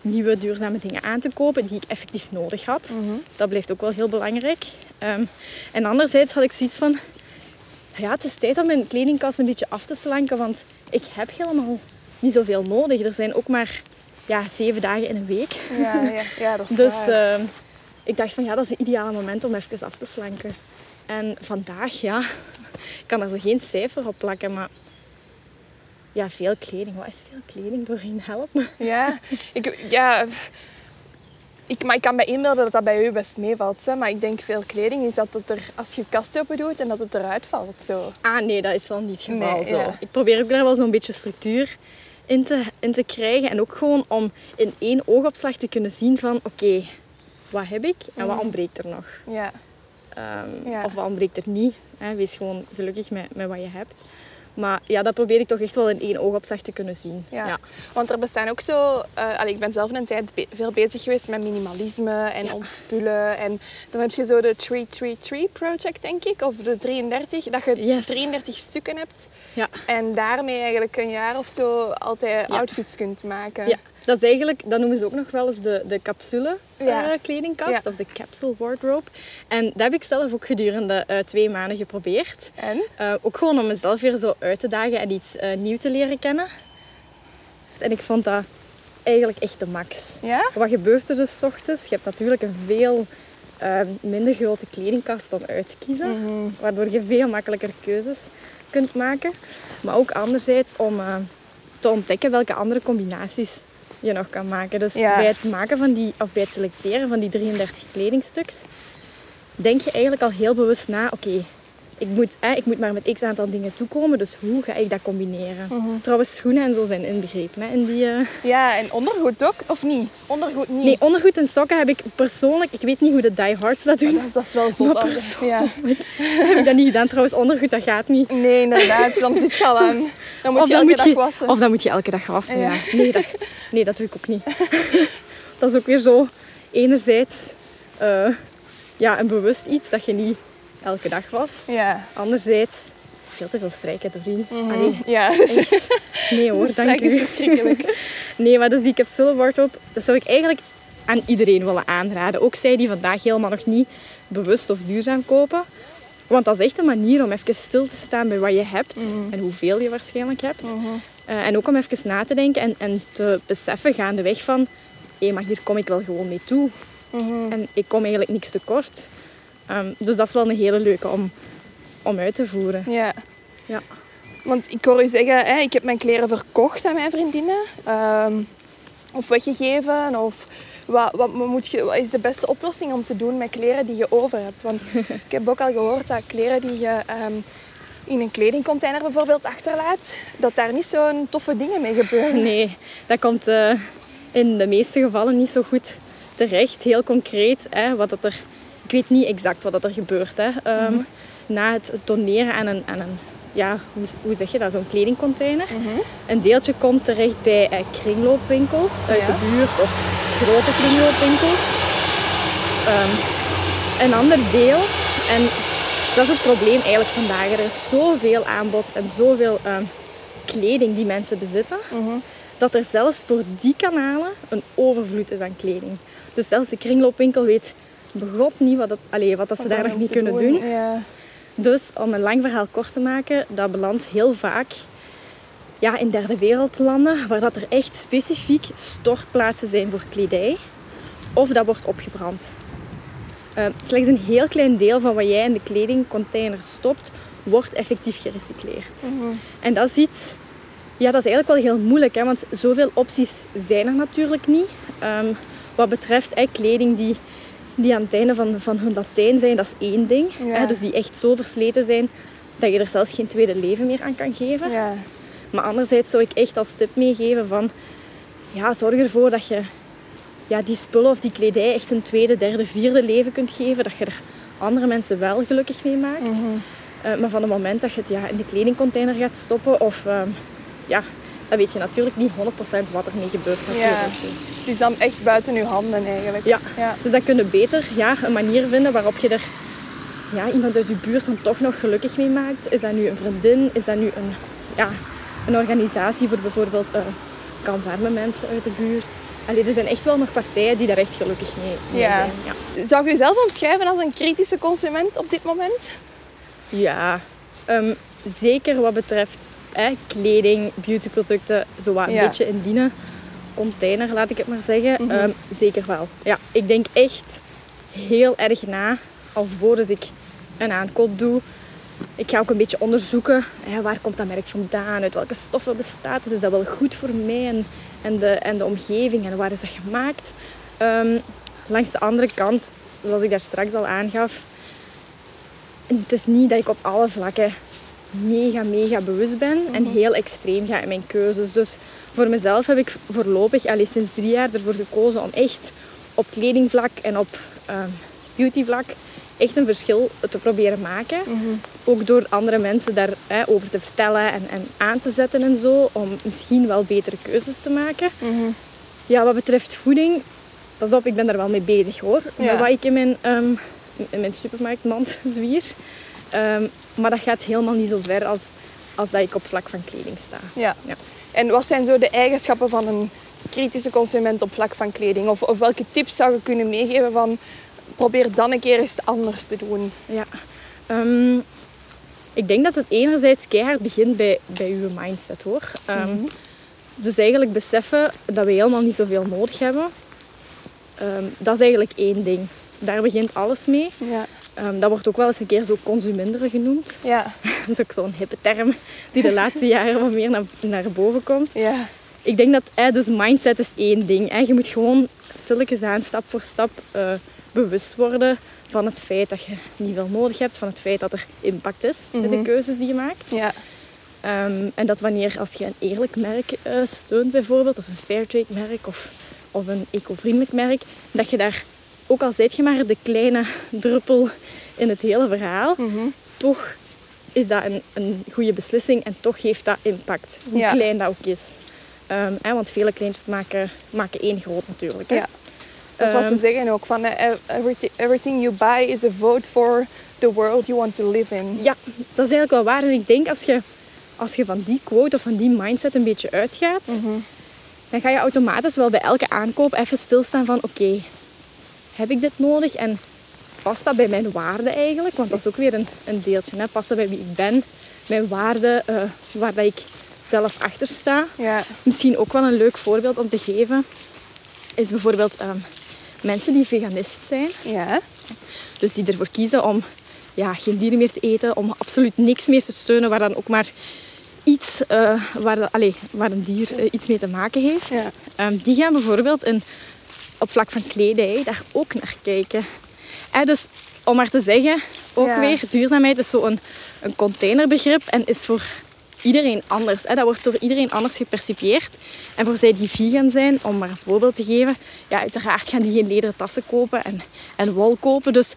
nieuwe duurzame dingen aan te kopen die ik effectief nodig had. Dat blijft ook wel heel belangrijk. Ehm, en anderzijds had ik zoiets van, ja, het is tijd om mijn kledingkast een beetje af te slanken, want ik heb helemaal niet zoveel nodig. Er zijn ook maar ja, zeven dagen in een week. Ja, ja, ja dat is Dus waar. ehm, ik dacht van ja, dat is het ideale moment om even af te slanken. En vandaag, ja, ik kan er zo geen cijfer op plakken, maar ja, veel kleding. Wat is veel kleding doorheen? Help me. Ja, ik, ja ik, maar ik kan me inbeelden dat dat bij u best meevalt. Hè? Maar ik denk veel kleding is dat het er, als je kast open doet en dat het eruit valt. Zo. Ah nee, dat is wel niet het geval. Nee, zo. ja. Ik probeer ook daar wel zo'n beetje structuur in te, in te krijgen. En ook gewoon om in één oogopslag te kunnen zien van oké, wat heb ik en wat ontbreekt er nog? Ja. Ehm, Ja. Of wat ontbreekt er niet. Hè? Wees gewoon gelukkig met, met wat je hebt. Maar ja, dat probeer ik toch echt wel in één oogopslag te kunnen zien. Ja. Want er bestaan ook zo... eh, allee, ik ben zelf een tijd be- veel bezig geweest met minimalisme en Ja. ontspullen. En dan heb je zo de 333 Project, denk ik. Of de 33. Dat je Yes. 33 stukken hebt. Ja. En daarmee eigenlijk een jaar of zo altijd outfits kunt maken. Dat is eigenlijk, dat noemen ze ook nog wel eens de, de capsule Ja. eh, kledingkast Ja. of de capsule wardrobe. En dat heb ik zelf ook gedurende eh, twee maanden geprobeerd. En? Eh, ook gewoon om mezelf weer zo uit te dagen en iets nieuw te leren kennen. En ik vond dat eigenlijk echt de max. Ja? Wat gebeurt er dus ochtends? Je hebt natuurlijk een veel minder grote kledingkast om uit te kiezen. Mhm. Waardoor je veel makkelijker keuzes kunt maken. Maar ook anderzijds om te ontdekken welke andere combinaties je nog kan maken. Dus Ja. bij het maken van die, of bij het selecteren van die 33 kledingstuks, denk je eigenlijk al heel bewust na, oké, ik, moet, eh, ik moet maar met x aantal dingen toekomen, dus hoe ga ik dat combineren? Mhm. Trouwens, schoenen en zo zijn inbegrepen hè, in die... eh, Ja, en ondergoed ook? Of niet? Ondergoed niet? Nee, ondergoed en sokken heb ik persoonlijk... Ik weet niet hoe de diehards dat doen. Dat is, dat is wel zot. Persoonlijk Ja. heb ik dat niet gedaan. Trouwens, ondergoed, dat gaat niet. Nee, inderdaad. Dan zit je al aan. Dan moet je elke dag wassen. Of dan moet je elke dag wassen, Ja. ja. Nee, dat, nee, dat doe ik ook niet. dat is ook weer zo, enerzijds, eh, ja, een bewust iets dat je niet elke dag wast. Ja. Anderzijds, het is veel te veel strijken, Doreen. Mhm. Allee, Ja, echt. Nee hoor, dank Strijk is u. verschrikkelijk. Nee, maar dus die capsule wardrobe, dat zou ik eigenlijk aan iedereen willen aanraden. Ook zij die vandaag helemaal nog niet bewust of duurzaam kopen. Want dat is echt een manier om even stil te staan bij wat je hebt en hoeveel je waarschijnlijk hebt. Eh, en ook om even na te denken en, en te beseffen gaandeweg van... Hé, maar hier kom ik wel gewoon mee toe. En ik kom eigenlijk niks tekort. Ehm dus dat is wel een hele leuke om, om uit te voeren. Ja. Ja. Want ik hoor u zeggen, hè, ik heb mijn kleren verkocht aan mijn vriendinnen. Ehm, of weggegeven. Of wat, wat, moet je, wat is de beste oplossing om te doen met kleren die je over hebt? Want ik heb ook al gehoord dat kleren die je ehm, in een kledingcontainer bijvoorbeeld achterlaat, dat daar niet zo'n toffe dingen mee gebeuren. Nee, dat komt eh, in de meeste gevallen niet zo goed terecht. Heel concreet, hè, wat dat er, ik weet niet exact wat dat er gebeurt. Hè. Ehm, Na het doneren aan een, aan een ja, hoe, hoe zeg je dat, zo'n kledingcontainer. Een deeltje komt terecht bij eh, kringloopwinkels uit Ja. de buurt of grote kringloopwinkels. Ehm, een ander deel, en dat is het probleem eigenlijk vandaag. Er is zoveel aanbod en zoveel ehm, kleding die mensen bezitten, dat er zelfs voor die kanalen een overvloed is aan kleding. Dus zelfs de kringloopwinkel weet begot niet wat, het, allee, wat dat ze daar nog niet kunnen doen. Ja. Dus om een lang verhaal kort te maken, dat belandt heel vaak ja, in derde wereldlanden, waar dat er echt specifiek stortplaatsen zijn voor kledij. Of dat wordt opgebrand. Eh, slechts een heel klein deel van wat jij in de kledingcontainer stopt, wordt effectief gerecycleerd. En dat is iets, ja, dat is eigenlijk wel heel moeilijk, hè, want zoveel opties zijn er natuurlijk niet. Ehm, wat betreft eh, kleding die die aan het einde van, van hun Latijn zijn, dat is één ding. Ja. Hè, dus die echt zo versleten zijn dat je er zelfs geen tweede leven meer aan kan geven. Ja. Maar anderzijds zou ik echt als tip meegeven van... Ja, zorg ervoor dat je ja, die spullen of die kledij echt een tweede, derde, vierde leven kunt geven. Dat je er andere mensen wel gelukkig mee maakt. Mhm. Eh, maar van het moment dat je het ja, in de kledingcontainer gaat stoppen of... ehm, ja, dan weet je natuurlijk niet 100% wat ermee gebeurt natuurlijk. Ja. Dus, Het is dan echt buiten uw handen eigenlijk. ja. Ja. dus dan kun je beter ja, een manier vinden waarop je er ja, iemand uit je buurt dan toch nog gelukkig mee maakt. Is dat nu een vriendin? Is dat nu een, ja, een organisatie voor bijvoorbeeld eh kansarme mensen uit de buurt? Allee, er zijn echt wel nog partijen die daar echt gelukkig mee, mee Ja. zijn. Ja. Zou je jezelf omschrijven als een kritische consument op dit moment? Ja, ehm, zeker wat betreft hè, kleding, beautyproducten, zo wat een Ja. beetje in die container, laat ik het maar zeggen. Mhm. Ehm, zeker wel. Ja, ik denk echt heel erg na, alvorens ik een aankoop doe. Ik ga ook een beetje onderzoeken, hè, waar komt dat merk vandaan, uit welke stoffen bestaat het, is dat wel goed voor mij en, en, de, en de omgeving en waar is dat gemaakt. Ehm, langs de andere kant, zoals ik daar straks al aangaf, het is niet dat ik op alle vlakken mega, mega bewust ben en heel extreem ga in mijn keuzes. Dus voor mezelf heb ik voorlopig, al sinds drie jaar, ervoor gekozen om echt op kledingvlak en op ehm, beautyvlak echt een verschil te proberen maken. Ook door andere mensen daarover over te vertellen en, en aan te zetten en zo, om misschien wel betere keuzes te maken. Ja, wat betreft voeding, pas op, ik ben daar wel mee bezig hoor. Ja. Wat ik in mijn, ehm, in mijn supermarktmand zwier. Ehm, maar dat gaat helemaal niet zo ver als, als dat ik op vlak van kleding sta. Ja. Ja. En wat zijn zo de eigenschappen van een kritische consument op vlak van kleding? Of, of welke tips zou je kunnen meegeven van probeer dan een keer eens anders te doen? Ja. Ehm, ik denk dat het enerzijds keihard begint bij, bij uw mindset hoor. Ehm, Dus eigenlijk beseffen dat we helemaal niet zoveel nodig hebben. Ehm, dat is eigenlijk één ding. Daar begint alles mee. Ja. Ehm, dat wordt ook wel eens een keer zo consuminderen genoemd. Ja. Dat is ook zo'n hippe term die de laatste jaren wat meer naar, naar boven komt. Ja. Ik denk dat, hè, dus mindset is één ding. Hè. Je moet gewoon stilletjes aan, stap voor stap, eh, bewust worden van het feit dat je niet veel nodig hebt. Van het feit dat er impact is in de keuzes die je maakt. Ja. Ehm, en dat wanneer als je een eerlijk merk eh, steunt bijvoorbeeld, of een fairtrade merk of, of een eco-vriendelijk merk, dat je daar, ook al zijt je maar de kleine druppel in het hele verhaal, toch is dat een, een goede beslissing en toch heeft dat impact. Hoe Ja. klein dat ook is. Ehm, hè, want vele kleintjes maken, maken één groot natuurlijk. Hè. Ja. Dat is wat ze Ehm, zeggen ook. Van, eh, everything, everything you buy is a vote for the world you want to live in. Ja, dat is eigenlijk wel waar. En ik denk als je, als je van die quote of van die mindset een beetje uitgaat, dan ga je automatisch wel bij elke aankoop even stilstaan van oké, heb ik dit nodig en past dat bij mijn waarde eigenlijk? Want dat is ook weer een, een deeltje. Hè? Past dat bij wie ik ben, mijn waarde, eh, waar dat ik zelf achter sta? Ja. Misschien ook wel een leuk voorbeeld om te geven is bijvoorbeeld ehm, mensen die veganist zijn. Ja. Dus die ervoor kiezen om ja, geen dieren meer te eten, om absoluut niks meer te steunen waar dan ook maar iets, eh, waar, allee, waar een dier eh, iets mee te maken heeft. Ja. Ehm, die gaan bijvoorbeeld in, op vlak van kledij daar ook naar kijken. Eh, dus om maar te zeggen, ook Ja. weer, duurzaamheid is zo'n een containerbegrip en is voor iedereen anders. Hè. Dat wordt door iedereen anders gepercipieerd. En voor zij die vegan zijn, om maar een voorbeeld te geven, ja, uiteraard gaan die geen lederen tassen kopen en, en wol kopen. Dus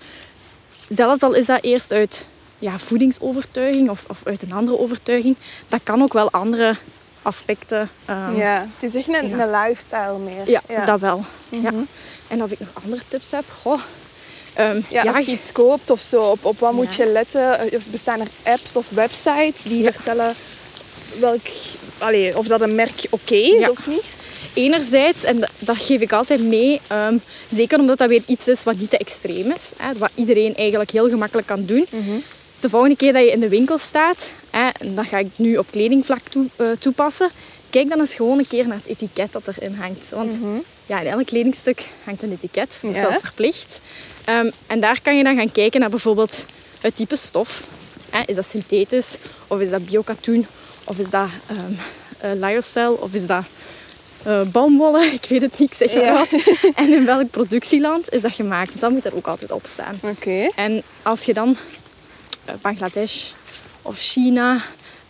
zelfs al is dat eerst uit ja, voedingsovertuiging of, of uit een andere overtuiging, dat kan ook wel andere aspecten. ehm, ja. Het is echt een, Ja. een lifestyle meer. ja, dat wel. ja. En of ik nog andere tips heb? Goh. Ehm, Ja, als je iets koopt of zo, op, op wat moet je letten? Eh, Of bestaan er apps of websites die vertellen welk, allee, of dat een merk oké is of niet? Enerzijds, en dat- geef ik altijd mee, ehm, zeker omdat dat weer iets is wat niet te extreem is, hè, wat iedereen eigenlijk heel gemakkelijk kan doen. De volgende keer dat je in de winkel staat, en dat ga ik nu op kledingvlak toe, eh, toepassen, kijk dan eens gewoon een keer naar het etiket dat erin hangt. Want ja, in elk kledingstuk hangt een etiket, dat is Ja. zelfs verplicht. Ehm, en daar kan je dan gaan kijken naar bijvoorbeeld het type stof. Hè, is dat synthetisch, of is dat biokatoen, of is dat eh, lyocell, of is dat uh, baumwollen, ik weet het niet, ik zeg maar Ja. wat. En in welk productieland is dat gemaakt? Want dat moet er ook altijd op staan. Oké. En als je dan Bangladesh of China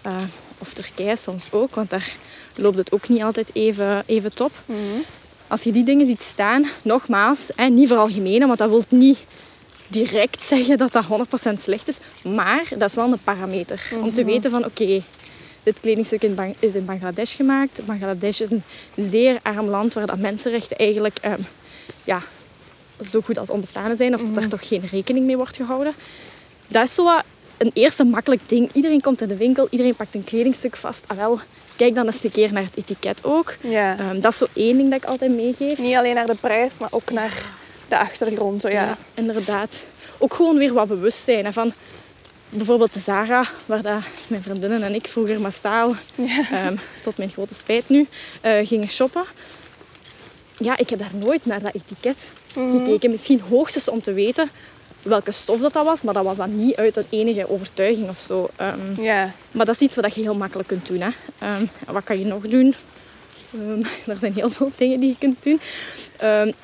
eh, of Turkije soms ook, want daar loopt het ook niet altijd even, even top. Mhm. Als je die dingen ziet staan, nogmaals, hè, niet veralgemenen, want dat wil niet direct zeggen dat dat 100% slecht is. Maar dat is wel een parameter. Om te weten van, oké, dit kledingstuk in Bang- is in Bangladesh gemaakt. Bangladesh is een zeer arm land waar dat mensenrechten eigenlijk ehm, ja, zo goed als onbestaande zijn. Of dat daar toch geen rekening mee wordt gehouden. Dat is zo wat een eerste makkelijk ding. Iedereen komt in de winkel, iedereen pakt een kledingstuk vast. Ah wel, kijk dan eens een keer naar het etiket ook. Ja. Ehm, dat is zo één ding dat ik altijd meegeef. Niet alleen naar de prijs, maar ook naar de achtergrond. Zo, ja. inderdaad. Ook gewoon weer wat bewustzijn. Hè, van bijvoorbeeld de Zara, waar dat mijn vriendinnen en ik vroeger massaal, ehm, tot mijn grote spijt nu, eh, gingen shoppen. Ja, ik heb daar nooit naar dat etiket gekeken. Misschien hoogstens om te weten welke stof dat, dat was, maar dat was dan niet uit een enige overtuiging of zo. Ehm, maar dat is iets wat je heel makkelijk kunt doen. Hè. Ehm, wat kan je nog doen? Ehm, er zijn heel veel dingen die je kunt doen.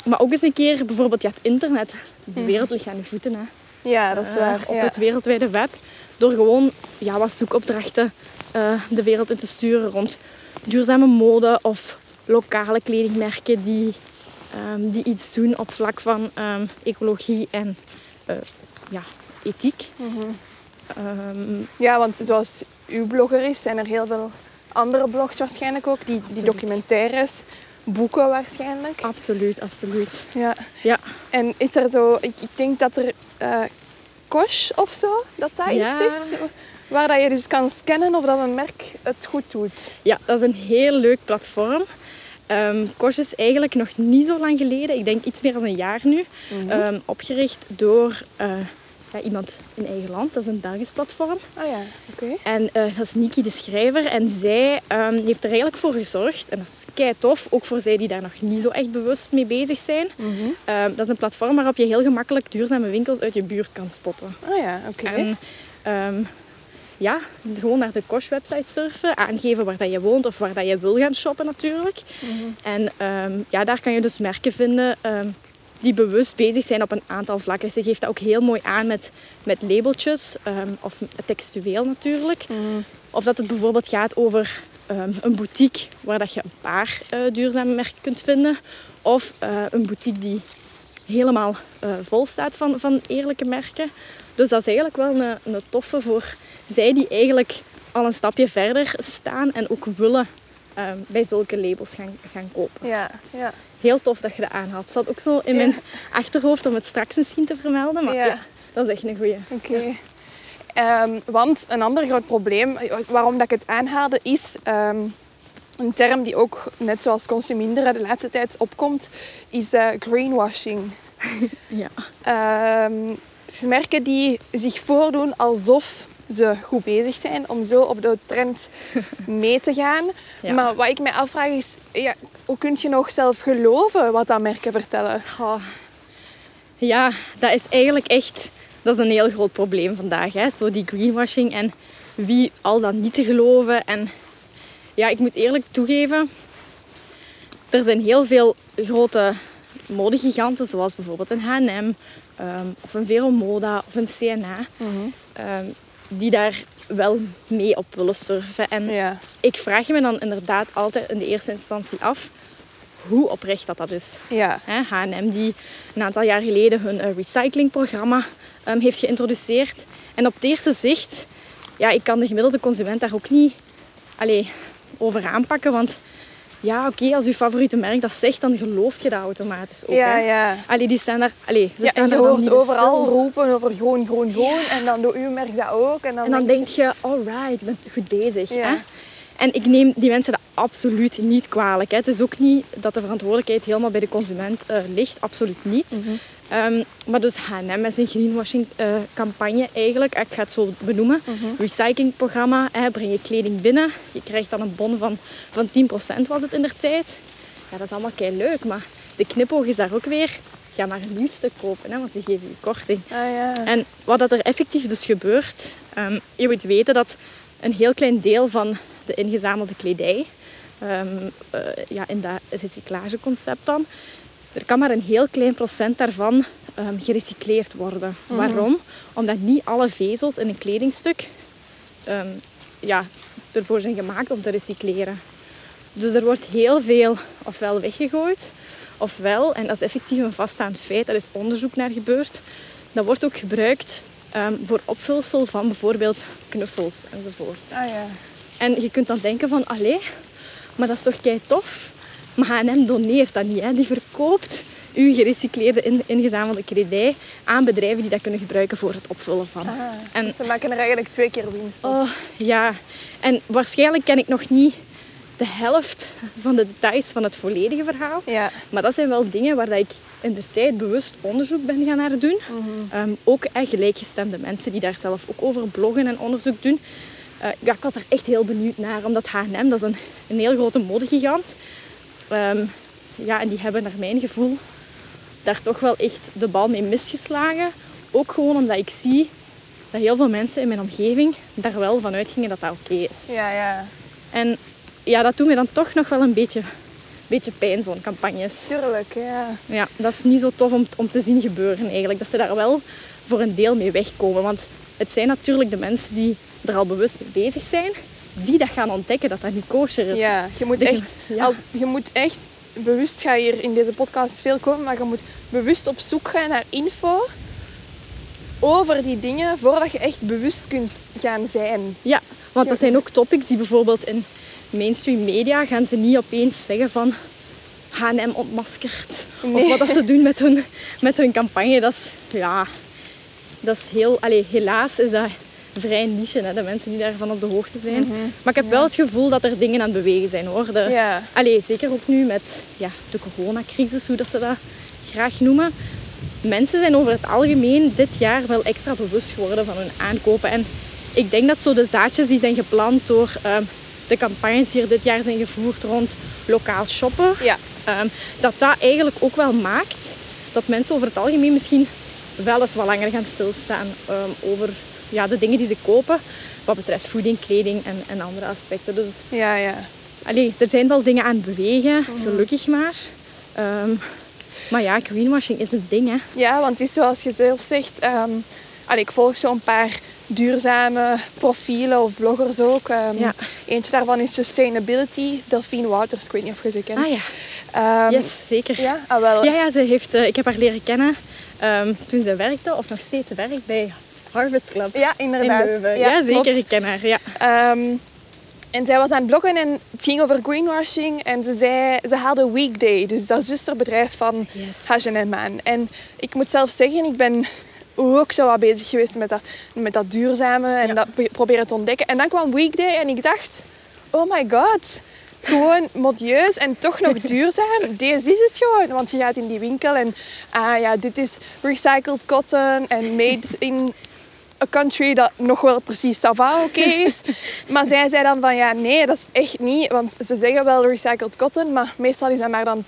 Maar ook eens een keer, bijvoorbeeld ja, het internet. De wereld ligt aan je voeten. Hè. ja, dat is Eh, waar. op ja. het wereldwijde web. Door gewoon ja, wat zoekopdrachten eh, de wereld in te sturen rond duurzame mode of lokale kledingmerken die, die iets doen op vlak van ecologie en ja, ethiek. Mhm. Ja, want zoals uw blogger is, zijn er heel veel andere blogs waarschijnlijk ook. Die, die documentaires, boeken waarschijnlijk. absoluut, absoluut. Ja. Ja. En is er zo, ik, ik denk dat er eh Kosh of zo, dat dat Ja. iets is. Waar dat je dus kan scannen of dat een merk het goed doet. Ja, dat is een heel leuk platform. Ehm Kosh is eigenlijk nog niet zo lang geleden, ik denk iets meer dan een jaar nu, ehm, opgericht door eh, ja, iemand in eigen land. Dat is een Belgisch platform. Ah ja, oké. En eh, dat is Niki de schrijver. En zij ehm, heeft er eigenlijk voor gezorgd, en dat is kei tof, ook voor zij die daar nog niet zo echt bewust mee bezig zijn. Ehm, dat is een platform waarop je heel gemakkelijk duurzame winkels uit je buurt kan spotten. Ah ja, oké. Ja, gewoon naar de Kosh-website surfen, aangeven waar dat je woont of waar dat je wil gaan shoppen natuurlijk. En ehm, ja, daar kan je dus merken vinden ehm, die bewust bezig zijn op een aantal vlakken. Ze geeft dat ook heel mooi aan met, met labeltjes ehm, of textueel natuurlijk. Of dat het bijvoorbeeld gaat over een boutique waar dat je een paar eh, duurzame merken kunt vinden. Of eh, een boutique die helemaal eh, vol staat van, van eerlijke merken. Dus dat is eigenlijk wel een, een toffe voor zij die eigenlijk al een stapje verder staan en ook willen ehm, bij zulke labels gaan, gaan kopen. Ja, ja. Heel tof dat je dat aanhaalt. Het zat ook zo in Ja. mijn achterhoofd om het straks misschien te vermelden. Maar Ja. ja, dat is echt een goeie. Oké. Ehm, want een ander groot probleem, waarom dat ik het aanhaalde, is ehm, een term die ook, net zoals consuminderen, de laatste tijd opkomt, is eh, greenwashing. Ja. Dus merken die zich voordoen alsof ze goed bezig zijn om zo op de trend mee te gaan. Ja. Maar wat ik mij afvraag is, ja, hoe kun je nog zelf geloven wat dat merken vertellen? Ja, dat is eigenlijk echt dat is een heel groot probleem vandaag. Hè? Zo die greenwashing en wie al dan niet te geloven. En ja, ik moet eerlijk toegeven, er zijn heel veel grote modegiganten, zoals bijvoorbeeld een H&M of een Vero Moda of een CNA, ehm, die daar wel mee op willen surfen. En Ja. ik vraag me dan inderdaad altijd in de eerste instantie af hoe oprecht dat, dat is. Ja. H&M die een aantal jaar geleden hun eh, recyclingprogramma ehm, heeft geïntroduceerd. En op het eerste zicht, ja, ik kan de gemiddelde consument daar ook niet allee, over aanpakken. Want ja, oké, als je favoriete merk dat zegt, dan geloof je dat automatisch ook. Ja, hè. ja. Allee, die staan daar... Allee, ze Ja, staan en je hoort overal stil. roepen over groen, groen, groen. En dan doet uw merk dat ook. En dan, En dan denk je, alright, je bent goed bezig. Ja. Hè? En ik neem die mensen dat absoluut niet kwalijk. Hè. Het is ook niet dat de verantwoordelijkheid helemaal bij de consument eh, ligt. Absoluut niet. Mhm. Ehm, maar dus H&M is een greenwashing eh, campagne eigenlijk. Ik ga het zo benoemen. Mhm. Recyclingprogramma. Hè, breng je kleding binnen. Je krijgt dan een bon van, van 10% was het in der tijd. Ja, dat is allemaal kei leuk. Maar de knipoog is daar ook weer. Ga maar een nieuw stuk kopen, hè, want we geven je korting. Ah, ja. En wat dat er effectief dus gebeurt, ehm, je moet weten dat een heel klein deel van de ingezamelde kledij ehm, eh, ja, in dat recyclageconcept dan, er kan maar een heel klein procent daarvan ehm, gerecycleerd worden. Waarom? Omdat niet alle vezels in een kledingstuk ehm, ja, ervoor zijn gemaakt om te recycleren. Dus er wordt heel veel ofwel weggegooid, ofwel, en dat is effectief een vaststaand feit, daar is onderzoek naar gebeurd, dat wordt ook gebruikt ehm, voor opvulsel van bijvoorbeeld knuffels enzovoort. Ah ja. En je kunt dan denken van, allee, maar dat is toch kei tof? Maar H&M doneert dat niet. Hè? Die verkoopt uw gerecycleerde in, ingezamelde kledij aan bedrijven die dat kunnen gebruiken voor het opvullen van. Ah, En- dus ze maken er eigenlijk twee keer winst op. Oh, ja. En waarschijnlijk ken ik nog niet de helft van de details van het volledige verhaal. Ja. Maar dat zijn wel dingen waar dat ik in de tijd bewust onderzoek ben gaan naar doen. Ehm, ook echt gelijkgestemde mensen die daar zelf ook over bloggen en onderzoek doen. Eh, ja, ik was er echt heel benieuwd naar, omdat H&M, dat is een, een heel grote modegigant. Ehm, ja, en die hebben naar mijn gevoel daar toch wel echt de bal mee misgeslagen. Ook gewoon omdat ik zie dat heel veel mensen in mijn omgeving daar wel van uitgingen dat dat oké is. Ja, ja. En ja, dat doet me dan toch nog wel een beetje, beetje pijn, zo'n campagnes. Tuurlijk, ja. Ja, dat is niet zo tof om, om te zien gebeuren eigenlijk. Dat ze daar wel voor een deel mee wegkomen. Want het zijn natuurlijk de mensen die er al bewust mee bezig zijn, die dat gaan ontdekken dat dat niet kosher is. Ja, je moet ge- echt, ja. als, je moet echt bewust ga hier in deze podcast veel komen, maar je moet bewust op zoek gaan naar info over die dingen voordat je echt bewust kunt gaan zijn. Ja, want dat zijn ook topics die bijvoorbeeld in mainstream media gaan ze niet opeens zeggen van H&M ontmaskerd. Of wat dat ze doen met hun, met hun campagne. Dat is, ja, dat is heel... Allee, helaas is dat vrij niche, hè, de mensen die daarvan op de hoogte zijn. Maar ik heb wel het gevoel dat er dingen aan het bewegen zijn, hoor. De, Ja. Allee, zeker ook nu met ja, de coronacrisis, hoe dat ze dat graag noemen. Mensen zijn over het algemeen dit jaar wel extra bewust geworden van hun aankopen. En ik denk dat zo de zaadjes die zijn geplant door ehm, de campagnes die er dit jaar zijn gevoerd rond lokaal shoppen, Ja. ehm, dat dat eigenlijk ook wel maakt dat mensen over het algemeen misschien wel eens wat langer gaan stilstaan ehm, over ja, de dingen die ze kopen. Wat betreft voeding, kleding en, en andere aspecten. Dus Ja, ja. Allee, er zijn wel dingen aan het bewegen, gelukkig maar. Ehm, maar ja, greenwashing is een ding, hè. Ja, want het is zoals je zelf zegt. allee, ik volg zo'n paar duurzame profielen of bloggers ook. Ehm, Ja. Eentje daarvan is Sustainability, Delphine Wouters. Ik weet niet of je ze kent. Ah ja, yes, zeker. Ja, ah, wel. Ja, ja ze heeft, eh, ik heb haar leren kennen toen ze werkte, of nog steeds werkt, bij Harvest Club Ja, in inderdaad. Ja, zeker, klopt. ik ken haar. Ja. Ehm, en zij was aan het bloggen en het ging over greenwashing. En ze zei, ze haalde Weekday, dus dat zusterbedrijf van Yes. H&M aan. En ik moet zelf zeggen, ik ben ook zo wat bezig geweest met dat, met dat duurzame en Ja. dat be- proberen te ontdekken. En dan kwam Weekday en ik dacht, oh my god. Gewoon modieus en toch nog duurzaam. Deze is het gewoon. Want je gaat in die winkel en ah ja, dit is recycled cotton en made in een country dat nog wel precies sava oké is. maar zij zei dan van ja, nee, dat is echt niet. Want ze zeggen wel recycled cotton, maar meestal is dat maar dan 10%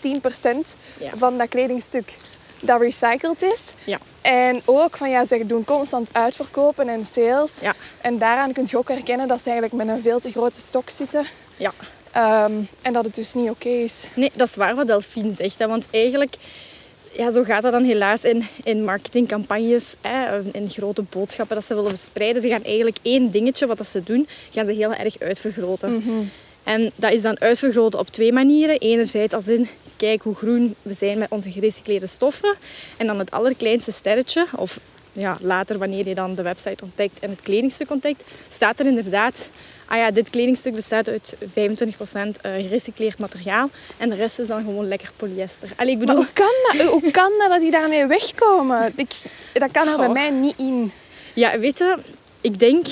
Ja. van dat kledingstuk dat recycled is. Ja. En ook van ja, ze doen constant uitverkopen en sales. Ja. En daaraan kun je ook herkennen dat ze eigenlijk met een veel te grote stok zitten. ja. Ehm, en dat het dus niet oké is. Nee, dat is waar wat Delphine zegt. Hè, want eigenlijk, ja, zo gaat dat dan helaas in, in marketingcampagnes, hè, in grote boodschappen dat ze willen verspreiden. Ze gaan eigenlijk één dingetje, wat dat ze doen, gaan ze heel erg uitvergroten. En dat is dan uitvergroten op twee manieren. Enerzijds als in, kijk hoe groen we zijn met onze gerecycleerde stoffen. En dan het allerkleinste sterretje, of ja, later wanneer je dan de website ontdekt en het kledingstuk ontdekt, staat er inderdaad, ah ja, dit kledingstuk bestaat uit 25% eh, gerecycleerd materiaal en de rest is dan gewoon lekker polyester. Allee, ik Maar bedoel, hoe kan dat? Hoe kan dat dat die daarmee wegkomen? Ik, dat kan er bij mij niet in. Ja, weet je, ik denk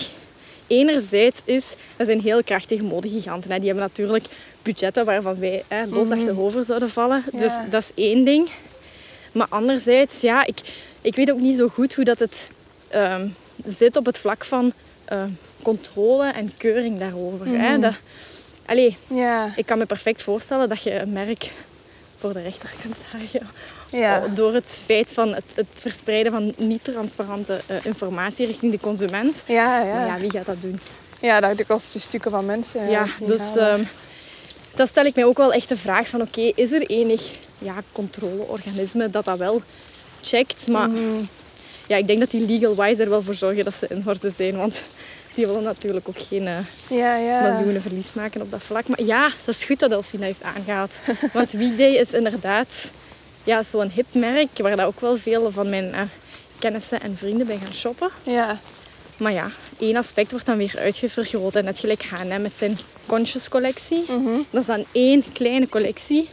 enerzijds is, dat zijn heel krachtige modegiganten. Hè. Die hebben natuurlijk budgetten waarvan wij hè, los achterover zouden vallen. Dus dat is één ding. Maar anderzijds, ja, ik, ik weet ook niet zo goed hoe dat het ehm, zit op het vlak van ehm, controle en keuring daarover. Hè. Dat, allee, Ja. ik kan me perfect voorstellen dat je een merk voor de rechter kunt dagen. Ja. Door het feit van het, het verspreiden van niet-transparante eh, informatie richting de consument. Ja, ja. Maar ja, wie gaat dat doen? Ja, dat kost dus stukken van mensen. Ja, dus ehm, dan stel ik mij ook wel echt de vraag van oké, is er enig ja, controleorganisme dat dat wel checkt? Maar ja, ik denk dat die legal wise er wel voor zorgen dat ze in orde zijn. Want die willen natuurlijk ook geen uh, Ja, ja. miljoenen verlies maken op dat vlak. Maar ja, dat is goed dat Elfina heeft aangehaald. Want Weekday is inderdaad ja, zo'n hip merk waar dat ook wel veel van mijn eh, kennissen en vrienden bij gaan shoppen. Ja. Maar ja, één aspect wordt dan weer uitgevergroot. En net gelijk H&M met zijn Conscious collectie. Dat is dan één kleine collectie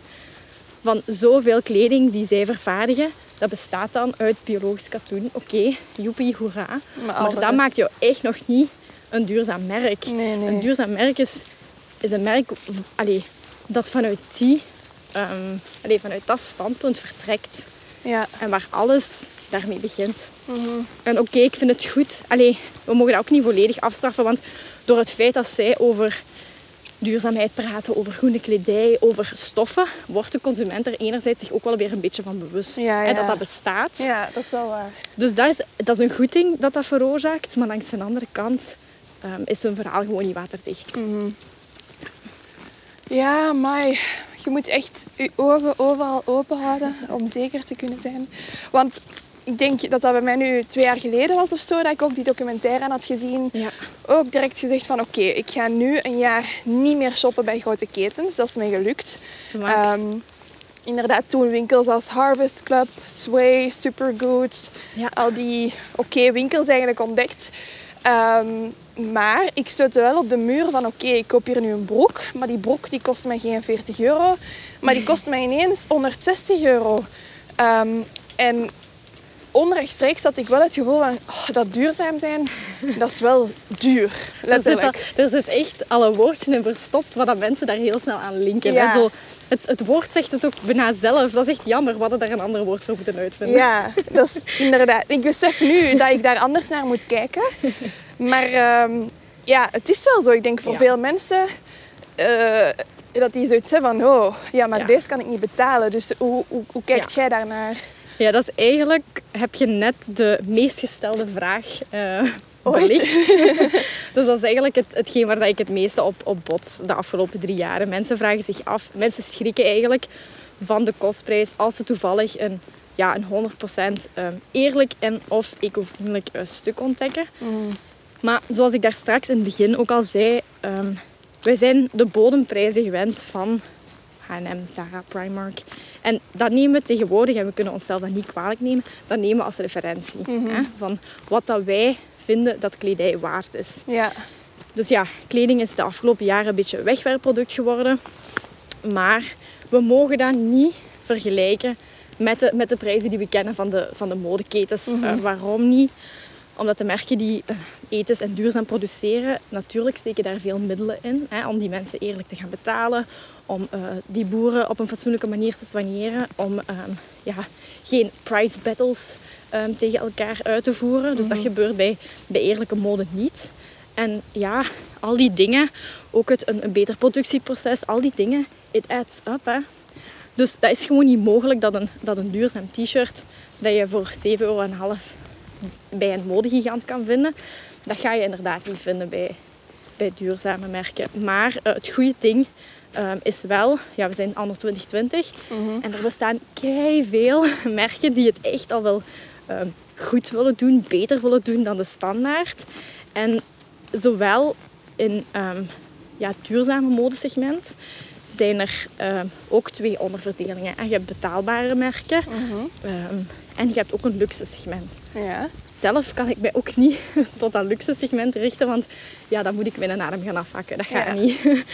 van zoveel kleding die zij vervaardigen. Dat bestaat dan uit biologisch katoen. Oké, joepie, hoera. Maar dat rest- maakt jou echt nog niet een duurzaam merk. Nee, nee. Een duurzaam merk is, is een merk allee, dat vanuit, die, allee, vanuit dat standpunt vertrekt. Ja. En waar alles daarmee begint. Mhm. En oké, ik vind het goed. Allee, we mogen dat ook niet volledig afstraffen. Want door het feit dat zij over duurzaamheid praten, over groene kledij, over stoffen, wordt de consument er enerzijds zich ook wel weer een beetje van bewust. Ja, Hè, ja. dat dat bestaat. ja, dat is wel waar. Dus dat is, dat is een goed ding dat dat veroorzaakt. Maar langs de andere kant ehm, is zo'n verhaal gewoon niet waterdicht. Ja, maar je moet echt je ogen overal open houden om zeker te kunnen zijn. Want ik denk dat dat bij mij nu twee jaar geleden was of zo, dat ik ook die documentaire aan had gezien. Ja. Ook direct gezegd van oké, ik ga nu een jaar niet meer shoppen bij grote ketens. Dat is mij gelukt. Ehm, inderdaad, toen winkels als Harvest Club, Sway, Supergood, Ja. al die oké winkels eigenlijk ontdekt. Ehm, maar ik stootte wel op de muur van oké, ik koop hier nu een broek, maar die broek die kost mij geen 40 euro, maar die kost mij ineens 160 euro. Ehm, en onrechtstreeks had ik wel het gevoel van oh, dat duurzaam zijn, dat is wel duur, er zit, letterlijk. al- er zit echt al een woordje in verstopt, wat dat mensen daar heel snel aan linken. Ja. Hè? Zo, het, het woord zegt het ook bijna zelf. Dat is echt jammer. We hadden daar een ander woord voor moeten uitvinden. Ja, dat is inderdaad. Ik besef nu dat ik daar anders naar moet kijken. Maar ehm, ja, het is wel zo. Ik denk voor Ja. veel mensen eh, dat die zoiets hebben van... Oh, ja, maar Ja. deze kan ik niet betalen. Dus hoe, hoe, hoe kijkt jij daarnaar? Ja, dat is eigenlijk, heb je net de meest gestelde vraag eh belicht. dus dat is eigenlijk het, hetgeen waar dat ik het meeste op, op bot de afgelopen drie jaren. Mensen vragen zich af, mensen schrikken eigenlijk van de kostprijs als ze toevallig een, ja, een 100% ehm, eerlijk en of eco-vriendelijk eh, stuk ontdekken. Maar zoals ik daar straks in het begin ook al zei, ehm, wij zijn de bodemprijzen gewend van H&M, Zara, Primark. En dat nemen we tegenwoordig, en we kunnen onszelf dat niet kwalijk nemen, dat nemen we als referentie. Hè, van wat dat wij vinden dat kledij waard is. Ja, Dus ja, kleding is de afgelopen jaren een beetje een wegwerpproduct geworden. Maar we mogen dat niet vergelijken met de, met de prijzen die we kennen van de, van de modeketens. Eh, waarom niet? Omdat de merken die eh, ethisch en duurzaam produceren, natuurlijk steken daar veel middelen in. Hè, om die mensen eerlijk te gaan betalen. Om eh, die boeren op een fatsoenlijke manier te soigneren. Om ehm, ja, geen price battles ehm, tegen elkaar uit te voeren. Dus dat gebeurt bij, bij eerlijke mode niet. En ja, al die dingen, ook het, een, een beter productieproces, al die dingen, it adds up. Hè. Dus dat is gewoon niet mogelijk dat een, dat een duurzaam t-shirt dat je voor 7,5 euro bij een modegigant kan vinden, dat ga je inderdaad niet vinden bij, bij duurzame merken. Maar eh, het goede ding ehm, is wel, ja, we zijn anno 2020 en er bestaan veel merken die het echt al wel ehm, goed willen doen, beter willen doen dan de standaard. En zowel in ehm ja, het duurzame modesegment zijn er ook twee onderverdelingen. En je hebt betaalbare merken ehm, en je hebt ook een luxe segment. ja. Zelf kan ik mij ook niet tot dat luxe segment richten, want ja, dan moet ik mijn adem gaan afhakken. Dat gaat Ja. niet.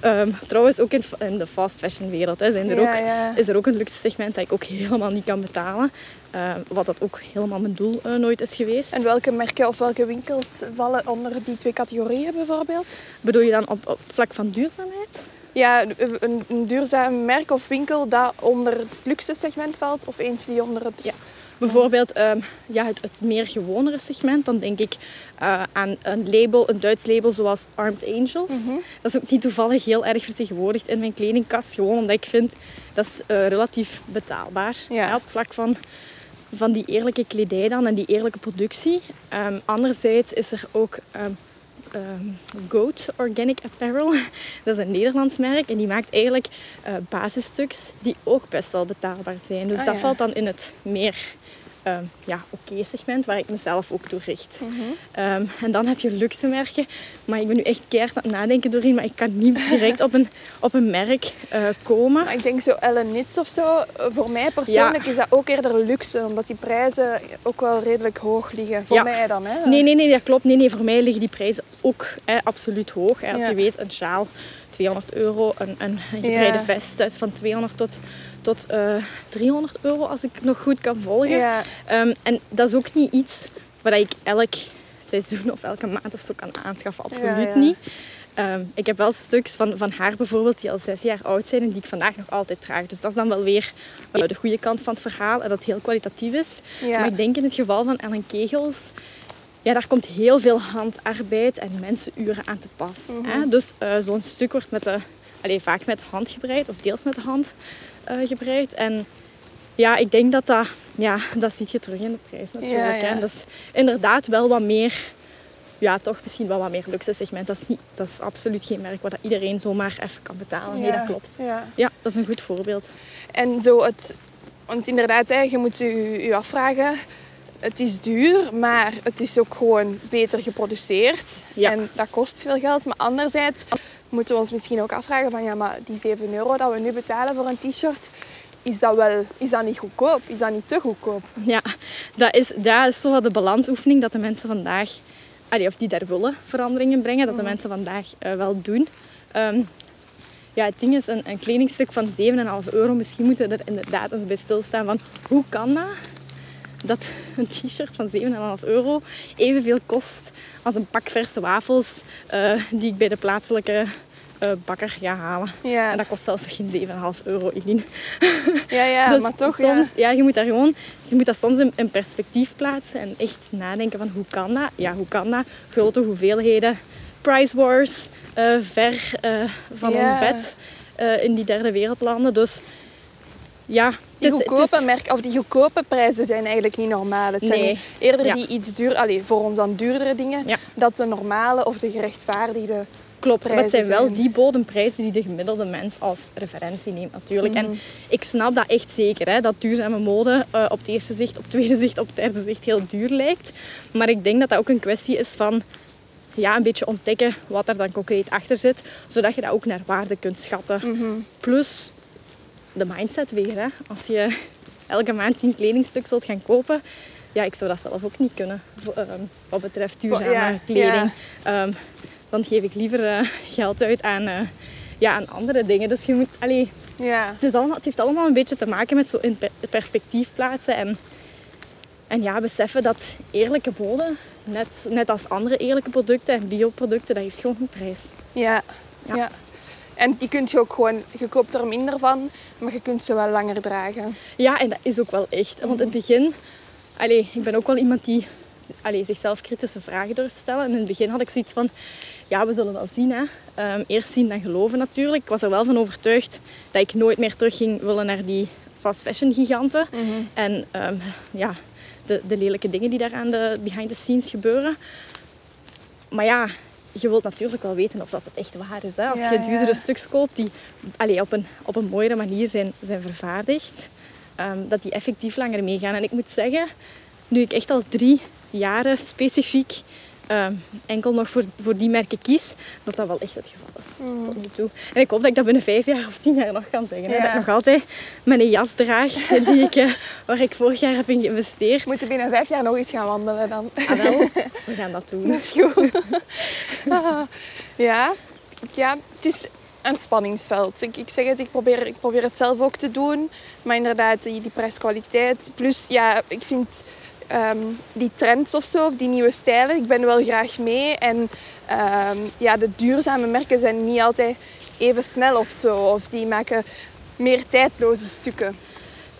Ehm, trouwens, ook in, in de fast fashion wereld hè, zijn er Ja, ook, ja. is er ook een luxe segment dat ik ook helemaal niet kan betalen. Ehm, wat dat ook helemaal mijn doel eh, nooit is geweest. En welke merken of welke winkels vallen onder die twee categorieën bijvoorbeeld? Bedoel je dan op, op vlak van duurzaamheid? Ja, een, een duurzaam merk of winkel dat onder het luxe segment valt of eentje die onder het... Ja. Bijvoorbeeld ehm, ja, het, het meer gewonere segment. Dan denk ik eh, aan een label, een Duits label zoals Armed Angels. Dat is ook niet toevallig heel erg vertegenwoordigd in mijn kledingkast. Gewoon omdat ik vind dat is eh, relatief betaalbaar. Ja. op vlak van, van die eerlijke kledij dan en die eerlijke productie. Ehm, anderzijds is er ook ehm, ehm, Goat Organic Apparel. Dat is een Nederlands merk en die maakt eigenlijk uh, basisstuks die ook best wel betaalbaar zijn. Dus Ah, dat ja. valt dan in het meer ehm, ja, oké segment waar ik mezelf ook toe richt. Mhm. Ehm, en dan heb je luxe merken. Maar ik ben nu echt keihard aan het nadenken doorheen, maar ik kan niet direct op een, op een merk eh, komen. Maar ik denk zo Ellen Nits of zo, eh, voor mij persoonlijk is dat ook eerder luxe, omdat die prijzen ook wel redelijk hoog liggen. Voor Ja. mij dan, hè? Nee, nee, nee, dat klopt. Nee, nee, voor mij liggen die prijzen ook hè, absoluut hoog. Hè. Als Ja. je weet, een sjaal 200 euro, een, een, gebreide vest is van 200 tot, tot eh, 300 euro, als ik nog goed kan volgen. Ja, Ehm, en dat is ook niet iets wat ik elk seizoen of elke maand of zo kan aanschaffen. Absoluut Ja, niet. Ehm, ik heb wel stuks van, van haar bijvoorbeeld die al zes jaar oud zijn en die ik vandaag nog altijd draag. Dus dat is dan wel weer eh, de goede kant van het verhaal en dat het heel kwalitatief is. ja. Maar ik denk in het geval van Ellen Kegels, ja, daar komt heel veel handarbeid en mensenuren aan te pas. Mhm. hè. Dus eh, zo'n stuk wordt met de, allee, vaak met de hand gebreid of deels met de hand gebreid. En ja, ik denk dat dat, ja, dat ziet je terug in de prijs natuurlijk. Ja, ja. Hè. Dat is inderdaad wel wat meer, ja, toch misschien wel wat meer luxe segment. Dat is, niet, dat is absoluut geen merk dat iedereen zomaar even kan betalen. Nee, dat klopt. Ja. Ja, dat is een goed voorbeeld. En zo het... Want inderdaad, hè, je moet je, je afvragen... Het is duur, maar het is ook gewoon beter geproduceerd. En dat kost veel geld. Maar anderzijds moeten we ons misschien ook afvragen van... Ja, maar die 7 euro dat we nu betalen voor een t-shirt... Is dat, wel, is dat niet goedkoop? Is dat niet te goedkoop? Ja, dat is, dat is zo wat de balansoefening dat de mensen vandaag, allee, of die daar willen veranderingen brengen, dat de mensen vandaag eh, wel doen. Ehm, ja, het ding is, een, een kledingstuk van 7,5 euro, misschien moeten we er inderdaad eens bij stilstaan van hoe kan dat? Dat een t-shirt van 7,5 euro evenveel kost als een pak verse wafels eh, die ik bij de plaatselijke eh, bakker ga halen. Ja, En dat kost zelfs nog geen 7,5 euro, Eline. ja, ja Dus maar toch... soms, ja. ja. je moet daar gewoon, je moet dat soms in, in perspectief plaatsen en echt nadenken van hoe kan dat? Ja, hoe kan dat? Grote hoeveelheden, price wars, eh, ver van Ja. ons bed in die derde wereldlanden. Dus ja, Die goedkope, merk, of die goedkope prijzen zijn eigenlijk niet normaal. Het zijn Nee. eerder Ja. die iets duur, allee, voor ons dan duurdere dingen, Ja. dat de normale of de gerechtvaardigde. Klopt, maar het zijn wel zijn. die bodemprijzen die de gemiddelde mens als referentie neemt natuurlijk. Mhm. En ik snap dat echt zeker, hè, dat duurzame mode eh, op het eerste zicht, op het tweede zicht, op het derde zicht heel duur lijkt. Maar ik denk dat dat ook een kwestie is van ja, een beetje ontdekken wat er dan concreet achter zit, zodat je dat ook naar waarde kunt schatten. Mhm. Plus de mindset weer. Hè. Als je elke maand tien kledingstuk zult gaan kopen, ja, ik zou dat zelf ook niet kunnen ehm, wat betreft duurzame Ja, kleding. Ehm, dan geef ik liever eh, geld uit aan, eh, ja, aan andere dingen. Dus je moet, allee, Ja. het, is allemaal, het heeft allemaal een beetje te maken met zo in per- perspectief plaatsen en, en ja, beseffen dat eerlijke mode, net, net als andere eerlijke producten en bioproducten, dat heeft gewoon een prijs. Ja. Ja. ja. En die kun je ook gewoon, je koopt er minder van, maar je kunt ze wel langer dragen. Ja, en dat is ook wel echt. Want in het begin, allee, ik ben ook wel iemand die allee, zichzelf kritische vragen durft stellen. En in het begin had ik zoiets van, ja, we zullen wel zien. Hè. Ehm, eerst zien dan geloven natuurlijk. Ik was er wel van overtuigd dat ik nooit meer terug ging willen naar die fast fashion giganten. En ehm, ja, de, de lelijke dingen die daar aan de behind the scenes gebeuren. Maar ja, je wilt natuurlijk wel weten of dat het echt waar is. Hè. Als Ja, je ja. duurdere stuks koopt die allee, op, een, op een mooiere manier zijn, zijn vervaardigd, ehm, dat die effectief langer meegaan. En ik moet zeggen, nu ik echt al drie jaren specifiek ehm, enkel nog voor, voor die merken kies, dat dat wel echt het geval is tot nu toe. En ik hoop dat ik dat binnen vijf jaar of tien jaar nog kan zeggen. Hè. Dat ik nog altijd mijn jas draag die ik, eh, waar ik vorig jaar heb in geïnvesteerd. We moeten binnen vijf jaar nog eens gaan wandelen dan. Ah, wel, we gaan dat doen. Dat is goed. Ah, ja. ja, het is een spanningsveld. Ik, ik zeg het, ik probeer, ik probeer het zelf ook te doen. Maar inderdaad, die, die prijskwaliteit. Plus, ja, ik vind ehm, die trends of zo, of die nieuwe stijlen, ik ben wel graag mee. En ehm, ja, de duurzame merken zijn niet altijd even snel of zo. Of die maken meer tijdloze stukken.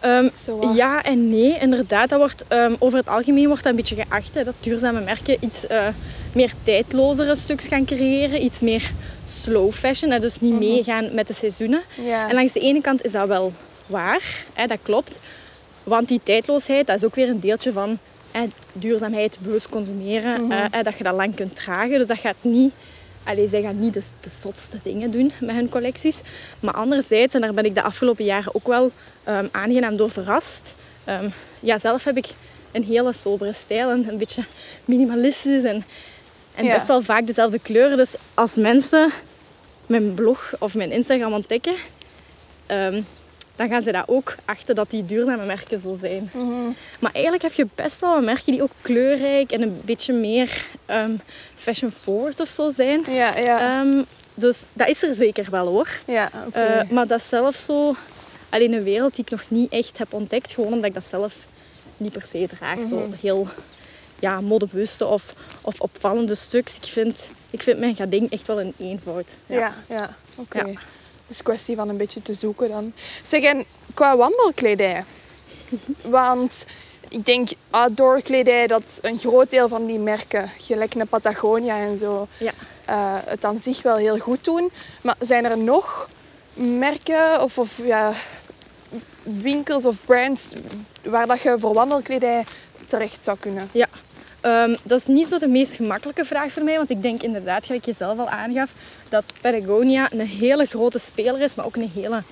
Ehm, ja en nee, inderdaad. Dat wordt, over het algemeen wordt dat een beetje geacht. Hè, dat duurzame merken iets eh, meer tijdlozere stuks gaan creëren. Iets meer slow fashion. Hè, dus niet meegaan met de seizoenen. Ja. En langs de ene kant is dat wel waar. Hè, dat klopt. Want die tijdloosheid, dat is ook weer een deeltje van hè, duurzaamheid, bewust consumeren, eh, hè, dat je dat lang kunt dragen. Dus dat gaat niet... Allee, zij gaan niet de, de zotste dingen doen met hun collecties. Maar anderzijds, en daar ben ik de afgelopen jaren ook wel ehm, aangenaam door verrast. Ehm, ja, zelf heb ik een hele sobere stijl en een beetje minimalistisch en, en Ja. best wel vaak dezelfde kleuren. Dus als mensen mijn blog of mijn Instagram ontdekken, ehm, dan gaan ze dat ook achter dat die duurzame merken zo zijn. Mhm. Maar eigenlijk heb je best wel merken die ook kleurrijk en een beetje meer ehm, fashion forward of zo zijn. Ja, ja. Ehm, dus dat is er zeker wel hoor. ja. Eh, maar dat is zelf zo alleen een wereld die ik nog niet echt heb ontdekt. Gewoon omdat ik dat zelf niet per se draag. Zo Mhm. heel ja, modebewuste of, of opvallende stuks. Ik vind, ik vind mijn gading echt wel een eenvoud. ja, ja, oké. Ja. Dus kwestie van een beetje te zoeken dan. Zeg, en qua wandelkledij? Want ik denk outdoor kledij, dat een groot deel van die merken, gelijk naar Patagonia en zo, Ja. eh, het aan zich wel heel goed doen. Maar zijn er nog merken of, of ja, winkels of brands waar dat je voor wandelkledij terecht zou kunnen? Ja, ehm, dat is niet zo de meest gemakkelijke vraag voor mij, want ik denk inderdaad, gelijk je zelf al aangaf, dat Patagonia een hele grote speler is, maar ook een hele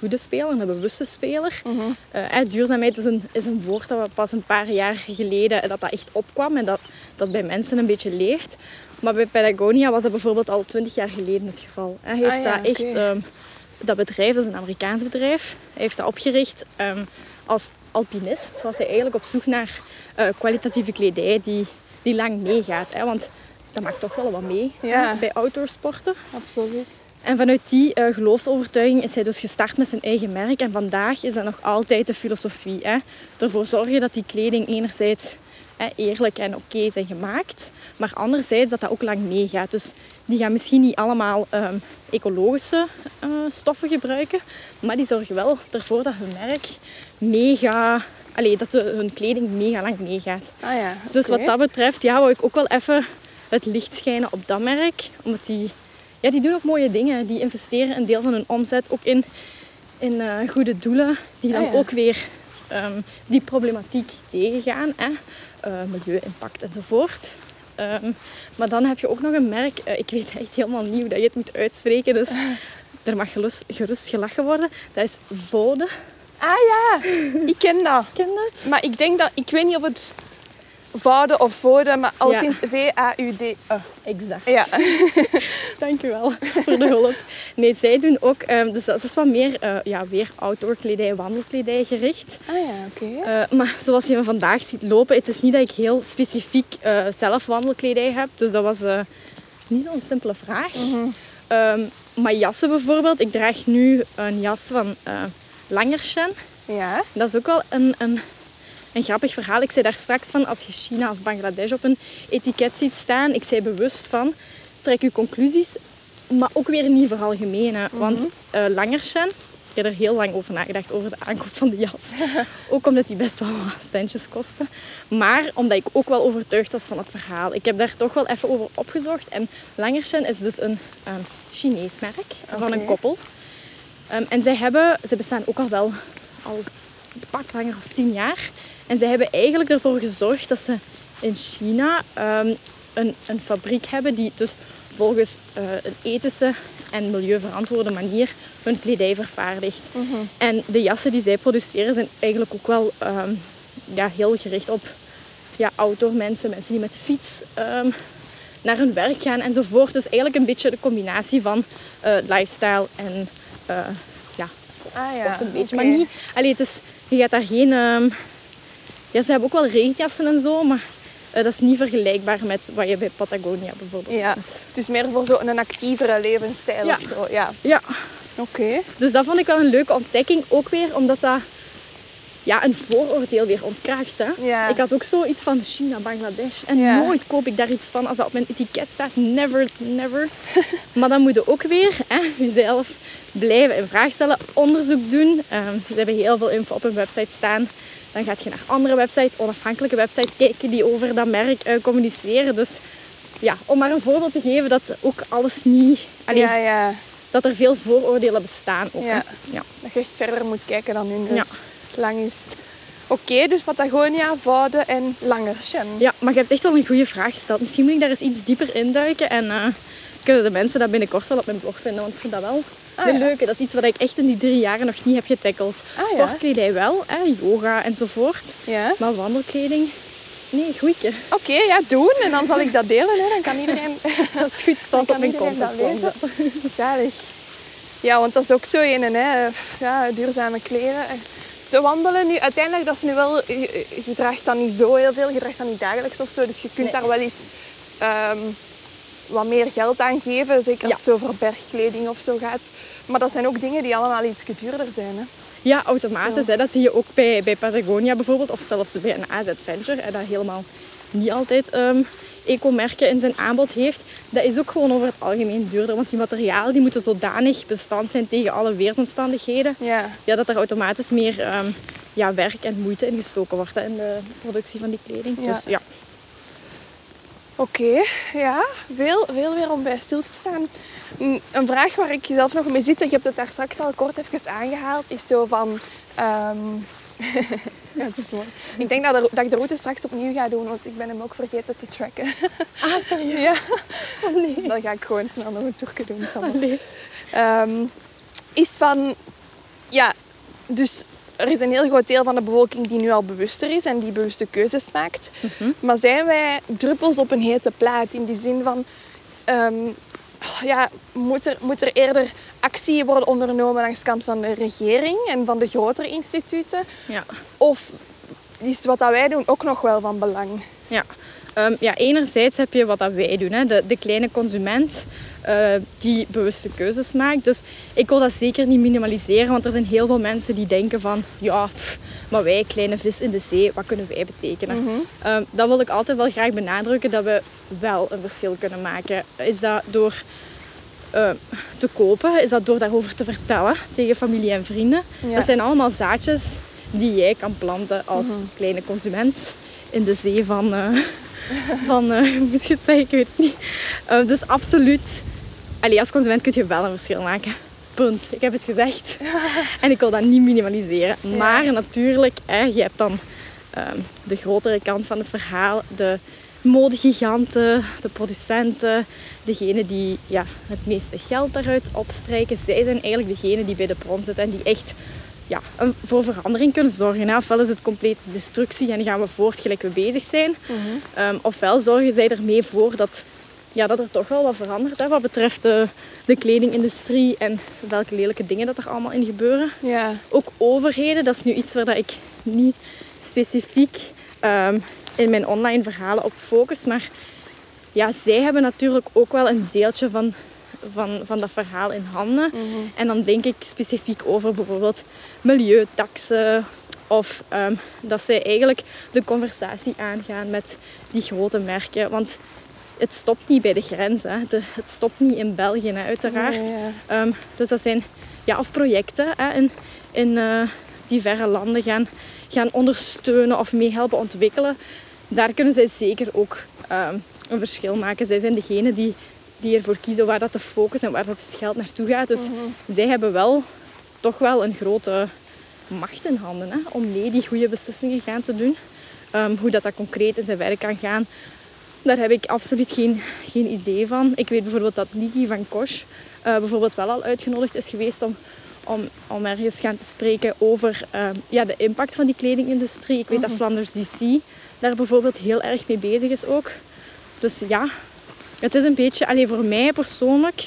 goede speler, een bewuste speler. Eh, eh, duurzaamheid is een, is een woord dat we pas een paar jaar geleden dat dat echt opkwam en dat, dat bij mensen een beetje leeft. Maar bij Patagonia was dat bijvoorbeeld al twintig jaar geleden het geval. Hij heeft Ah ja, dat echt, ehm, dat bedrijf, dat is een Amerikaans bedrijf, hij heeft dat opgericht ehm, als alpinist. Was hij eigenlijk op zoek naar eh, kwalitatieve kledij die, die lang meegaat. Hè? Want dat maakt toch wel wat mee Ja. bij outdoorsporten. Absoluut. En vanuit die eh, geloofsovertuiging is hij dus gestart met zijn eigen merk. En vandaag is dat nog altijd de filosofie. Hè? Ervoor zorgen dat die kleding enerzijds hè, eerlijk en oké zijn gemaakt. Maar anderzijds dat dat ook lang meegaat. Dus die gaan misschien niet allemaal ehm, ecologische eh, stoffen gebruiken. Maar die zorgen wel ervoor dat hun merk mega... Allee, dat de, hun kleding mega lang meegaat. Ah ja, Dus wat dat betreft, ja, wou ik ook wel even het licht schijnen op dat merk. Omdat die, ja, die doen ook mooie dingen. Die investeren een deel van hun omzet ook in, in eh, goede doelen. Die dan Ah, ja. ook weer ehm, die problematiek tegengaan. Hè? Eh, milieu-impact enzovoort. Ehm, maar dan heb je ook nog een merk. eh, ik weet echt helemaal niet hoe dat je het moet uitspreken. Dus er mag gerust, gerust gelachen worden. Dat is Vode. Ah ja, ik ken dat. Ken dat? Maar ik denk dat, ik weet niet of het Voude of Vode, maar al sinds V-A-U-D. -E. Exact. Ja. Dankjewel voor de hulp. Nee, zij doen ook, ehm, dus dat is wat meer eh, ja, weer outdoor kledij, wandelkledij gericht. Ah ja, oké. Eh, maar zoals je me vandaag ziet lopen, het is niet dat ik heel specifiek eh, zelf wandelkledij heb. Dus dat was niet zo'n simpele vraag. Ehm, maar jassen bijvoorbeeld, ik draag nu een jas van Langerschen. Ja. Dat is ook wel een, een, een grappig verhaal. Ik zei daar straks van, als je China of Bangladesh op een etiket ziet staan, ik zei bewust van, trek je conclusies, maar ook weer niet veralgemenen. Want eh Langerschen, ik heb er heel lang over nagedacht, over de aankoop van de jas. ook omdat die best wel wat centjes kostte. Maar omdat ik ook wel overtuigd was van het verhaal. Ik heb daar toch wel even over opgezocht. En Langerschen is dus een ehm, Chinees merk van een koppel. Ehm, en zij hebben, ze bestaan ook al wel al een pak langer dan tien jaar. En zij hebben eigenlijk ervoor gezorgd dat ze in China ehm, een, een fabriek hebben die dus volgens eh, een ethische en milieuverantwoorde manier hun kledij vervaardigt. En de jassen die zij produceren zijn eigenlijk ook wel ehm, ja, heel gericht op ja, outdoor mensen, mensen die met de fiets naar hun werk gaan enzovoort. Dus eigenlijk een beetje de combinatie van eh, lifestyle en eh, ja, sport, Ah ja, sport een beetje. Maar niet, allee, het is, je gaat daar geen... ehm, ja, ze hebben ook wel regenjassen en zo, maar eh, dat is niet vergelijkbaar met wat je bij Patagonia bijvoorbeeld Ja. vindt. Het is meer voor zo'n actievere levensstijl Ja. of zo. Ja. Ja, Oké. dus dat vond ik wel een leuke ontdekking. Ook weer omdat dat ja, een vooroordeel weer ontkracht. Hè? Ja. Ik had ook zoiets van China, Bangladesh. En Ja. nooit koop ik daar iets van als dat op mijn etiket staat. Never, never. maar dan moet je ook weer hè, jezelf blijven in vraag stellen. Onderzoek doen. Ehm, ze hebben heel veel info op hun website staan. Dan gaat je naar andere websites, onafhankelijke websites kijken die over dat merk eh, communiceren. Dus ja, om maar een voorbeeld te geven dat ook alles niet... Allee, Ja, ja. dat er veel vooroordelen bestaan ook. Ja. ja. Dat je echt verder moet kijken dan hun dus lang is. Oké, dus Patagonia, Vouden en Langersjen. Ja, maar je hebt echt wel een goede vraag gesteld. Misschien moet ik daar eens iets dieper induiken en uh, kunnen de mensen dat binnenkort wel op mijn blog vinden, want ik vind dat wel ah, een leuke. Dat is iets wat ik echt in die drie jaren nog niet heb getackeld. Ah, Sportkledij wel, hè, yoga enzovoort. Ja. Maar wandelkleding, Nee, goeie. Oké, ja, doen. En dan zal ik dat delen. Hè. Dan kan iedereen... dat is goed, ik op mijn lezen. Zalig. Ja, want dat is ook zo een, hè. Ja, duurzame kleren. Te wandelen nu, uiteindelijk, dat is nu wel... Je, draagt dan niet zo heel veel, je draagt dan niet dagelijks of zo. Dus je kunt daar wel eens ehm, wat meer geld aan geven. Zeker als het over bergkleding of zo gaat. Maar dat zijn ook dingen die allemaal iets duurder zijn, hè. Ja, automatisch. Hè. Dat zie je ook bij, bij Patagonia bijvoorbeeld. Of zelfs bij een AZ Venture. Hè, dat helemaal niet altijd um, eco-merken in zijn aanbod heeft. Dat is ook gewoon over het algemeen duurder. Want die materialen die moeten zodanig bestand zijn tegen alle weersomstandigheden. Ja. Ja, dat er automatisch meer ehm, ja, werk en moeite in gestoken wordt in de productie van die kleding. Ja. Dus ja. Oké, ja, veel, veel weer om bij stil te staan. Een vraag waar ik zelf nog mee zit, ik heb het daar straks al kort even aangehaald, is zo van... Um... ja, het is mooi. Ik denk dat, dat, ik de route straks opnieuw ga doen, want ik ben hem ook vergeten te tracken. ah, serieus? Ja. Oh, nee. Dan ga ik gewoon snel nog een toerke doen. Oh, nee. Um, is van... Ja, dus er is een heel groot deel van de bevolking die nu al bewuster is en die bewuste keuzes maakt. Mhm. Maar zijn wij druppels op een hete plaat in die zin van... Ehm, ja, moet, er, moet er eerder actie worden ondernomen langs de kant van de regering en van de grotere instituten? Ja. Of is wat dat wij doen ook nog wel van belang? Ja, um, ja enerzijds heb je wat dat wij doen, hè, de, de kleine consument. Eh, die bewuste keuzes maakt. Dus ik wil dat zeker niet minimaliseren, want er zijn heel veel mensen die denken van ja, maar wij, kleine vis in de zee, wat kunnen wij betekenen? Mm dat wil ik altijd wel graag benadrukken, dat we wel een verschil kunnen maken. Is dat door uh, te kopen? Is dat door daarover te vertellen tegen familie en vrienden? Dat zijn allemaal zaadjes die jij kan planten als mhm. kleine consument in de zee van... Uh, van, uh, hoe moet je het zeggen, ik weet het niet. dus absoluut Allee, als consument kun je wel een verschil maken. Punt. Ik heb het gezegd. En ik wil dat niet minimaliseren. Maar natuurlijk, hè, je hebt dan ehm, de grotere kant van het verhaal. De modegiganten, de producenten, degenen die ja, het meeste geld daaruit opstrijken. Zij zijn eigenlijk degenen die bij de bron zitten en die echt ja, voor verandering kunnen zorgen. Ofwel is het complete destructie en gaan we voort gelijk we bezig zijn. Mm ofwel zorgen zij ermee voor dat ja, dat er toch wel wat verandert hè, wat betreft de, de kledingindustrie en welke lelijke dingen dat er allemaal in gebeuren. Ja. Ook overheden, dat is nu iets waar dat ik niet specifiek ehm, in mijn online verhalen op focus, maar ja, zij hebben natuurlijk ook wel een deeltje van, van, van dat verhaal in handen. Mhm. En dan denk ik specifiek over bijvoorbeeld milieutaxen of um, dat zij eigenlijk de conversatie aangaan met die grote merken. Want het stopt niet bij de grens. Hè. het stopt niet in België, hè, uiteraard. Ehm, dus dat zijn ja, of projecten hè, in, in uh, die verre landen gaan, gaan ondersteunen of meehelpen ontwikkelen. Daar kunnen zij zeker ook ehm, een verschil maken. Zij zijn degene die, die ervoor kiezen waar dat de focus en waar dat het geld naartoe gaat. Dus mhm. zij hebben wel toch wel een grote macht in handen hè, om mee die goede beslissingen gaan te doen. Um, hoe dat, dat concreet in zijn werk kan gaan. Daar heb ik absoluut geen, geen idee van. Ik weet bijvoorbeeld dat Niki van Kosh uh, bijvoorbeeld wel al uitgenodigd is geweest om, om, om ergens gaan te spreken over uh, ja, de impact van die kledingindustrie. Ik weet dat mhm. Flanders DC daar bijvoorbeeld heel erg mee bezig is ook. Dus ja, het is een beetje, alleen voor mij persoonlijk,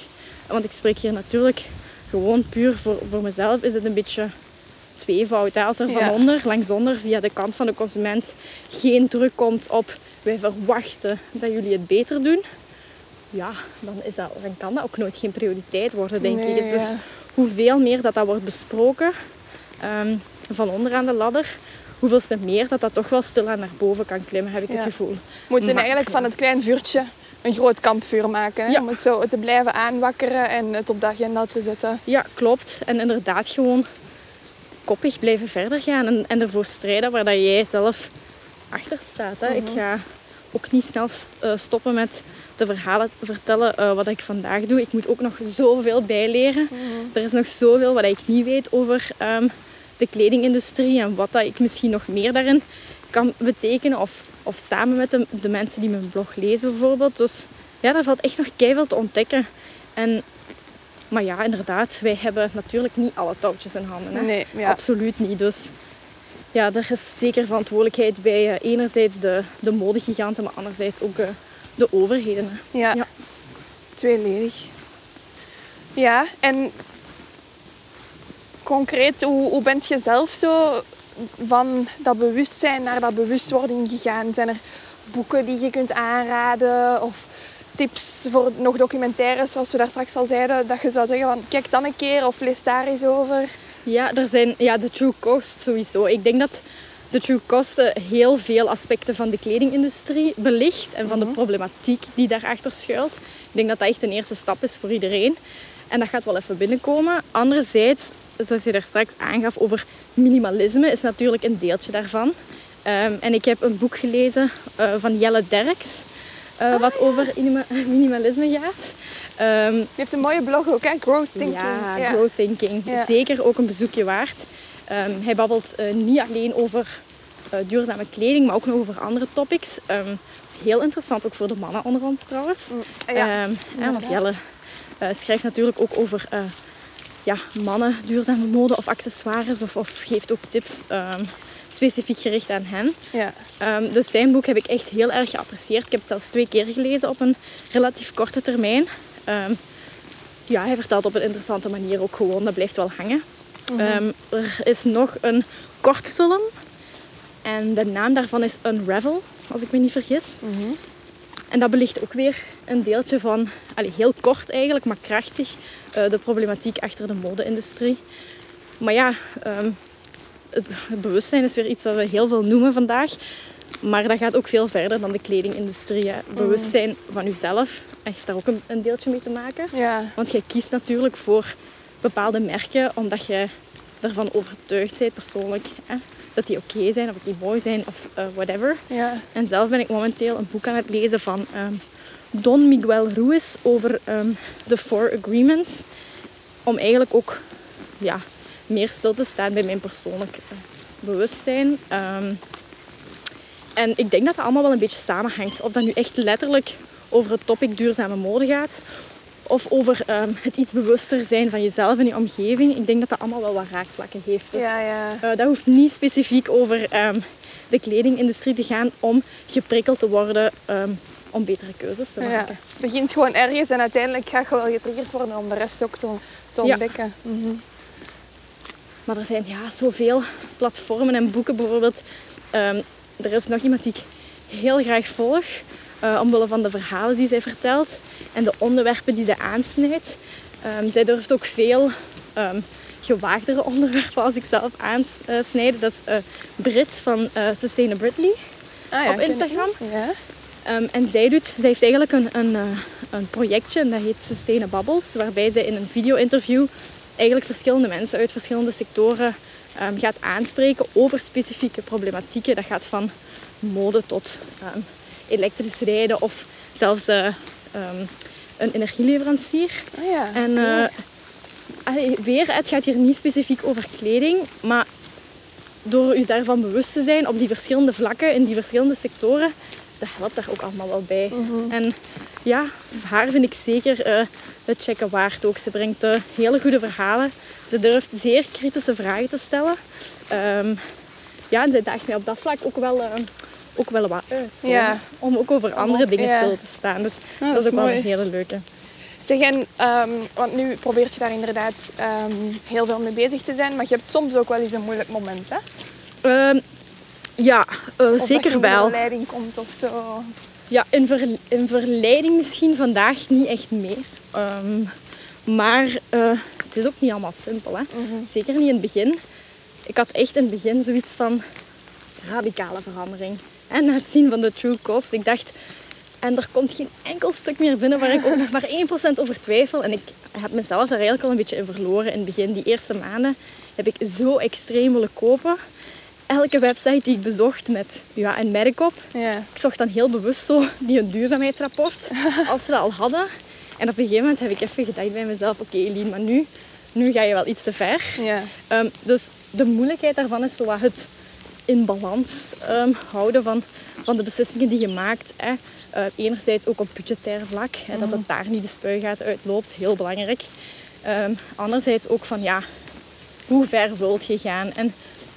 want ik spreek hier natuurlijk gewoon puur voor, voor mezelf, is het een beetje tweevoud. Als er van onder, langs onder, via de kant van de consument geen druk komt op wij verwachten dat jullie het beter doen, ja, dan, is dat, dan kan dat ook nooit geen prioriteit worden, denk ik. Dus hoeveel meer dat dat wordt besproken um, van onderaan de ladder, hoeveel meer dat dat toch wel stilaan naar boven kan klimmen, heb ik het gevoel. We moeten eigenlijk van het klein vuurtje een groot kampvuur maken. Hè? Om het zo te blijven aanwakkeren en het op de agenda te zetten. Ja, klopt. En inderdaad gewoon koppig blijven verder gaan en, en ervoor strijden waar dat jij zelf achter staat. Hè. Ik mhm. ga ook niet snel eh, stoppen met de verhalen te vertellen uh, wat ik vandaag doe. Ik moet ook nog zoveel bijleren. Mhm. Er is nog zoveel wat ik niet weet over um, de kledingindustrie en wat dat ik misschien nog meer daarin kan betekenen. Of, of samen met de, de mensen die mijn blog lezen bijvoorbeeld. Dus ja, daar valt echt nog keihard te ontdekken. En, maar ja, inderdaad, wij hebben natuurlijk niet alle touwtjes in handen. Hè? Nee, ja. Absoluut niet. Dus ja, er is zeker verantwoordelijkheid bij eh, enerzijds de, de modegiganten, maar anderzijds ook eh, de overheden. Ja. Ja. Tweeledig. Ja, en concreet, hoe, hoe bent je zelf zo van dat bewustzijn naar dat bewustwording gegaan? Zijn er boeken die je kunt aanraden of tips voor nog documentaires, zoals we daar straks al zeiden, dat je zou zeggen van kijk dan een keer of lees daar eens over? Ja, er zijn ja, de true cost sowieso. Ik denk dat de true cost eh, heel veel aspecten van de kledingindustrie belicht en van de problematiek die daarachter schuilt. Ik denk dat dat echt een eerste stap is voor iedereen. En dat gaat wel even binnenkomen. Anderzijds, zoals je daar straks aangaf over minimalisme, is natuurlijk een deeltje daarvan. Ehm, en ik heb een boek gelezen eh, van Jelle Derks, eh, wat over inima- minimalisme gaat. Ehm, Je heeft een mooie blog ook, hè? Growth Thinking. ja, growth thinking. Ja. Zeker ook een bezoekje waard. Ehm, hij babbelt eh, niet alleen over eh, duurzame kleding, maar ook nog over andere topics. Ehm, heel interessant, ook voor de mannen onder ons trouwens. Mm, ja, want. Jelle eh, schrijft natuurlijk ook over ja, mannen, duurzame mode of accessoires. Of, of geeft ook tips specifiek gericht aan hen. ja. Dus zijn boek heb ik echt heel erg geapprecieerd. Ik heb het zelfs twee keer gelezen op een relatief korte termijn. Ehm, ja, hij vertelt op een interessante manier ook gewoon. Dat blijft wel hangen. Ehm, er is nog een kortfilm. En de naam daarvan is Unravel, als ik me niet vergis. En dat belicht ook weer een deeltje van, allee, heel kort eigenlijk, maar krachtig, eh, de problematiek achter de mode-industrie. Maar ja, ehm, het bewustzijn is weer iets wat we heel veel noemen vandaag. Maar dat gaat ook veel verder dan de kledingindustrie. hè. Bewustzijn van jezelf heeft daar ook een, een deeltje mee te maken. ja. Want jij kiest natuurlijk voor bepaalde merken omdat je ervan overtuigd bent persoonlijk. Hè, dat die oké zijn of dat die mooi zijn of eh, whatever. ja. En zelf ben ik momenteel een boek aan het lezen van ehm, Don Miguel Ruiz over ehm, de Four Agreements. Om eigenlijk ook ja, meer stil te staan bij mijn persoonlijk eh, bewustzijn. Ehm, en ik denk dat dat allemaal wel een beetje samenhangt. Of dat nu echt letterlijk over het topic duurzame mode gaat. Of over ehm, het iets bewuster zijn van jezelf en je omgeving. Ik denk dat dat allemaal wel wat raakvlakken heeft. Dus, Ja, ja. eh, dat hoeft niet specifiek over ehm, de kledingindustrie te gaan om geprikkeld te worden ehm, om betere keuzes te Ja. maken. Het begint gewoon ergens en uiteindelijk ga je wel getriggerd worden om de rest ook te, te Ja. ontdekken. Mhm. Maar er zijn ja, zoveel platformen en boeken bijvoorbeeld. Er is nog iemand die ik heel graag volg, eh, omwille van de verhalen die zij vertelt en de onderwerpen die zij aansnijdt. Ehm, zij durft ook veel ehm, gewaagdere onderwerpen als ik zelf aansnijden. Dat is eh, Brit van eh Sustainability. Ah, Op Instagram? Ja. Ehm, en zij, doet, zij heeft eigenlijk een, een, een projectje en dat heet Sustainabubbles, waarbij zij in een video-interview eigenlijk verschillende mensen uit verschillende sectoren ehm, gaat aanspreken over specifieke problematieken. Dat gaat van mode tot ehm, elektrisch rijden of zelfs eh, ehm, een energieleverancier. Ah, ja. En eh, allee, weer, het gaat hier niet specifiek over kleding, maar door u daarvan bewust te zijn op die verschillende vlakken, in die verschillende sectoren, dat helpt daar ook allemaal wel bij. En ja, haar vind ik zeker eh, het checken waard ook. Ze brengt eh, hele goede verhalen. Ze durft zeer kritische vragen te stellen. Ehm, ja, en zij daagt mij op dat vlak ook wel, eh, ook wel wat uit. Ja. Om ook over andere dingen ja. stil te staan. Dus Ja, dat is ook wel een hele leuke. Zeg, en, ehm, want nu probeert je daar inderdaad ehm, heel veel mee bezig te zijn, maar je hebt soms ook wel eens een moeilijk moment, hè? Ja, eh, zeker in wel. verleiding komt of zo. Ja, in, ver, in verleiding misschien vandaag niet echt meer. Ehm, maar eh, het is ook niet allemaal simpel. Hè? Zeker niet in het begin. Ik had echt in het begin zoiets van radicale verandering. En na het zien van de true cost, ik dacht... En er komt geen enkel stuk meer binnen waar ik ook nog maar 1% over twijfel. En ik heb mezelf daar eigenlijk al een beetje in verloren in het begin. Die eerste maanden heb ik zo extreem willen kopen. Elke website die ik bezocht met ja, een merk op, Ja. ik zocht dan heel bewust zo die een duurzaamheidsrapport, als ze dat al hadden. En op een gegeven moment heb ik even gedacht bij mezelf, oké Eline, maar nu nu ga je wel iets te ver. Ja. Ehm, dus de moeilijkheid daarvan is zo wat het in balans ehm, houden van, van de beslissingen die je maakt. Hè. Eh, enerzijds ook op budgetair vlak, hè, dat het daar niet de spuigaten uitloopt, heel belangrijk. Ehm, anderzijds ook van ja, hoe ver wilt je gaan en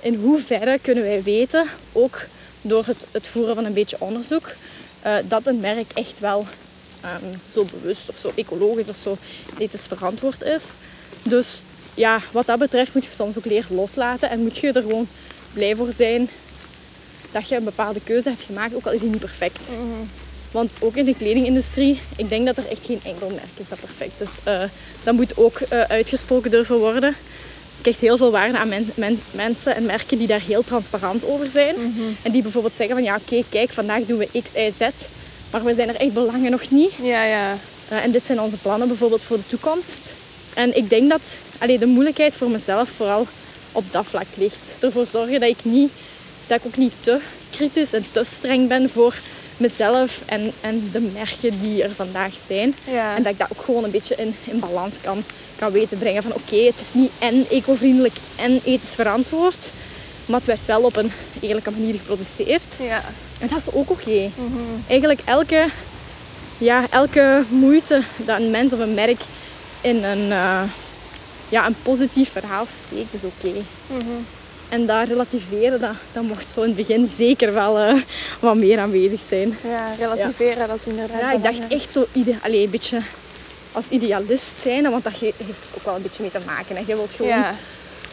in hoeverre kunnen wij weten, ook door het, het voeren van een beetje onderzoek, eh, dat een merk echt wel ehm, zo bewust of zo ecologisch of zo ethisch verantwoord is. Dus ja, wat dat betreft moet je soms ook leren loslaten en moet je er gewoon blij voor zijn dat je een bepaalde keuze hebt gemaakt, ook al is die niet perfect. Want ook in de kledingindustrie, ik denk dat er echt geen enkel merk is dat perfect is. Uh, dat moet ook uh, uitgesproken durven worden. Ik krijg heel veel waarde aan men, men, mensen en merken die daar heel transparant over zijn. En die bijvoorbeeld zeggen van ja oké, kijk, vandaag doen we X, Y, Z. Maar we zijn er echt belangen nog niet. Ja, ja. Uh, en dit zijn onze plannen bijvoorbeeld voor de toekomst. En ik denk dat allee, de moeilijkheid voor mezelf vooral op dat vlak ligt. Ervoor zorgen dat ik, niet, dat ik ook niet te kritisch en te streng ben voor mezelf en, en de merken die er vandaag zijn. Ja. En dat ik dat ook gewoon een beetje in, in balans kan, kan weten brengen. Van oké, het is niet en ecovriendelijk en ethisch verantwoord. Maar het werd wel op een eerlijke manier geproduceerd. Ja. En dat is ook oké. Eigenlijk elke, ja, elke moeite dat een mens of een merk in een, uh, ja, een positief verhaal steekt, is oké. En dat relativeren, dat, dat mocht zo in het begin zeker wel uh, wat meer aanwezig zijn. Ja, relativeren, dat is inderdaad Ja, ik dacht echt zo ide allee, een beetje als idealist zijn, want dat heeft ook wel een beetje mee te maken. Hè. Je wilt gewoon Ja.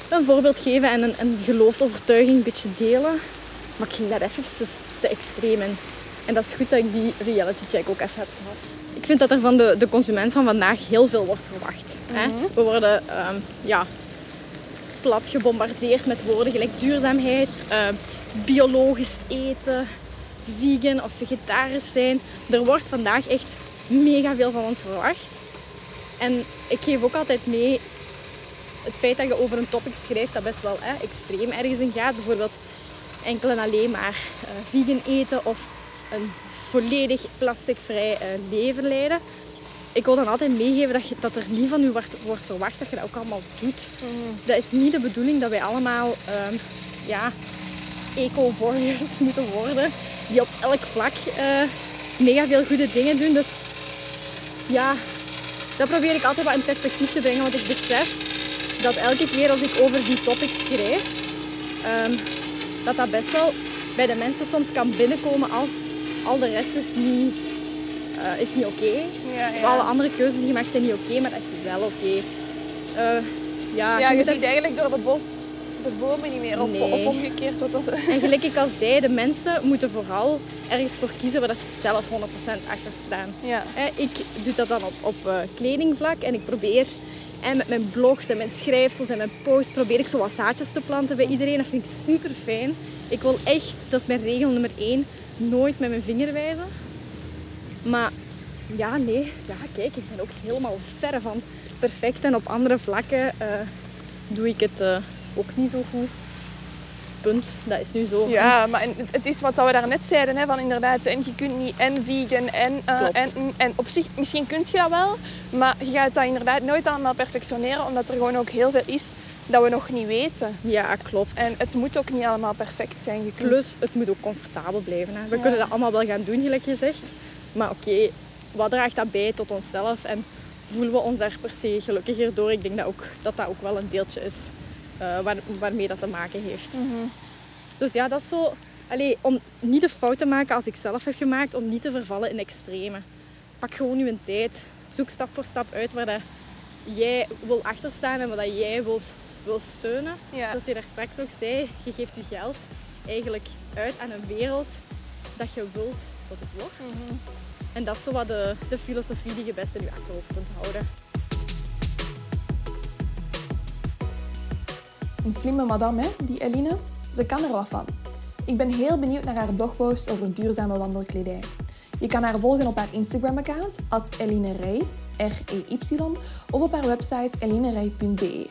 een voorbeeld geven en een, een geloofsovertuiging een beetje delen. Maar ik ging daar even te extreem in. En dat is goed dat ik die reality check ook even heb gehad. Ik vind dat er van de, de consument van vandaag heel veel wordt verwacht. hè. We worden ehm, ja, plat gebombardeerd met woorden gelijk duurzaamheid, ehm, biologisch eten, vegan of vegetarisch zijn. Er wordt vandaag echt mega veel van ons verwacht. En ik geef ook altijd mee het feit dat je over een topic schrijft dat best wel extreem ergens in gaat. Bijvoorbeeld enkel en alleen maar eh, vegan eten of een volledig plasticvrij eh, leven leiden. Ik wil dan altijd meegeven dat, je, dat er niet van u wordt, wordt verwacht dat je dat ook allemaal doet. Dat is niet de bedoeling dat wij allemaal ehm, ja, eco-warriors moeten worden. Die op elk vlak eh, mega veel goede dingen doen. Dus ja, dat probeer ik altijd wat in perspectief te brengen. Want ik besef dat elke keer als ik over die topics schrijf, ehm, dat dat best wel bij de mensen soms kan binnenkomen als al de rest is niet, eh, is niet oké. Ja, Of ja. alle andere keuzes die gemaakt zijn niet oké, maar dat is wel oké. Eh, ja, ja, je er- ziet eigenlijk door het bos de bomen niet meer. Of, Nee. of omgekeerd. Wat dat... En gelijk ik al zei, de mensen moeten vooral ergens voor kiezen waar ze zelf 100% achter staan. Ja. Hè, Ik doe dat dan op, op eh, kledingvlak en ik probeer en met mijn blogs en mijn schrijfsels en mijn posts probeer ik zo wat zaadjes te planten bij iedereen. Dat vind ik super fijn. Ik wil echt, dat is mijn regel nummer één, nooit met mijn vinger wijzen. Maar ja, nee, ja, kijk, ik ben ook helemaal verre van perfect en op andere vlakken eh, doe ik het eh, ook niet zo goed. Punt, dat is nu zo. Ja, maar het- is wat we daarnet zeiden, hè, van inderdaad, en je kunt niet en vegan en, eh, en, en op zich, misschien kun je dat wel, maar je gaat dat inderdaad nooit allemaal perfectioneren, omdat er gewoon ook heel veel is dat we nog niet weten. Ja, klopt. En het moet ook niet allemaal perfect zijn. Je kunt... Plus, het moet ook comfortabel blijven. Hè. We Ja. kunnen dat allemaal wel gaan doen, gelijk gezegd. Maar oké, wat draagt dat bij tot onszelf? En voelen we ons daar per se gelukkiger door? Ik denk dat ook, dat, dat ook wel een deeltje is eh, waar, waarmee dat te maken heeft. Mhm. Dus ja, dat is zo... Allee, om niet de fout te maken als ik zelf heb gemaakt, om niet te vervallen in extreme. Pak gewoon je tijd. Zoek stap voor stap uit waar dat jij wil achterstaan en wat dat jij wil, wil steunen. Ja. Zoals je daar straks ook zei, je geeft je geld eigenlijk uit aan een wereld dat je wilt dat het wordt. Mhm. En dat is zo wat de, de filosofie die je best in je achterhoofd kunt houden. Een slimme madame, hè, die Eline. Ze kan er wat van. Ik ben heel benieuwd naar haar blogpost over duurzame wandelkledij. Je kan haar volgen op haar Instagram-account, @elinerey, R-E-Y, of op haar website elinerey.be.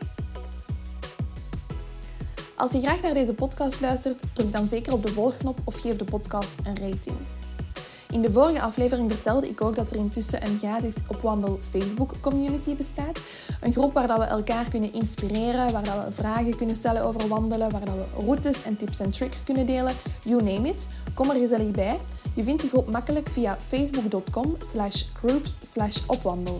Als je graag naar deze podcast luistert, druk dan zeker op de volgknop of geef de podcast een rating. In de vorige aflevering vertelde ik ook dat er intussen een gratis opwandel Facebook community bestaat. Een groep waar dat we elkaar kunnen inspireren, waar dat we vragen kunnen stellen over wandelen, waar dat we routes en tips en tricks kunnen delen. You name it. Kom er gezellig bij. Je vindt de groep makkelijk via facebook.com slash groups slash opwandel.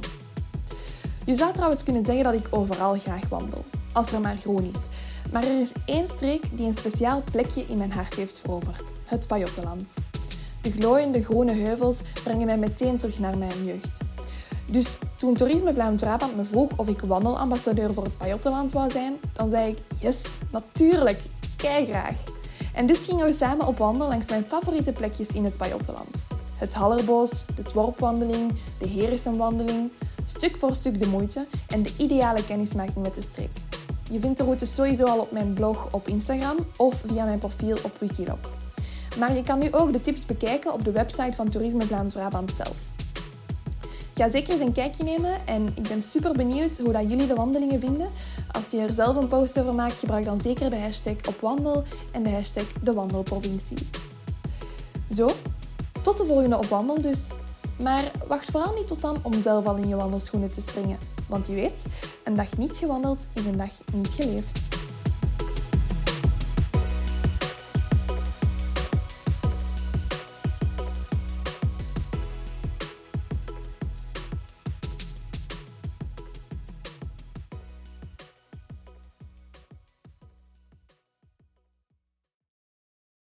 Je zou trouwens kunnen zeggen dat ik overal graag wandel, als er maar groen is. Maar er is één streek die een speciaal plekje in mijn hart heeft veroverd. Het Pajottenland. De glooiende groene heuvels brengen mij meteen terug naar mijn jeugd. Dus toen Toerisme Vlaam-Brabant me vroeg of ik wandelambassadeur voor het Pajottenland wou zijn, dan zei ik yes, natuurlijk, kei graag. En dus gingen we samen op wandel langs mijn favoriete plekjes in het Pajottenland. Het Hallerboos, de Tworpwandeling, de Herensenwandeling, stuk voor stuk de moeite en de ideale kennismaking met de streek. Je vindt de route sowieso al op mijn blog op Instagram of via mijn profiel op Wikiloc. Maar je kan nu ook de tips bekijken op de website van Toerisme Vlaams-Brabant zelf. Ga zeker eens een kijkje nemen en ik ben super benieuwd hoe dat jullie de wandelingen vinden. Als je er zelf een post over maakt, gebruik dan zeker de hashtag opwandel en de hashtag de wandelprovincie. Zo, tot de volgende opwandel dus. Maar wacht vooral niet tot dan om zelf al in je wandelschoenen te springen. Want je weet, een dag niet gewandeld is een dag niet geleefd.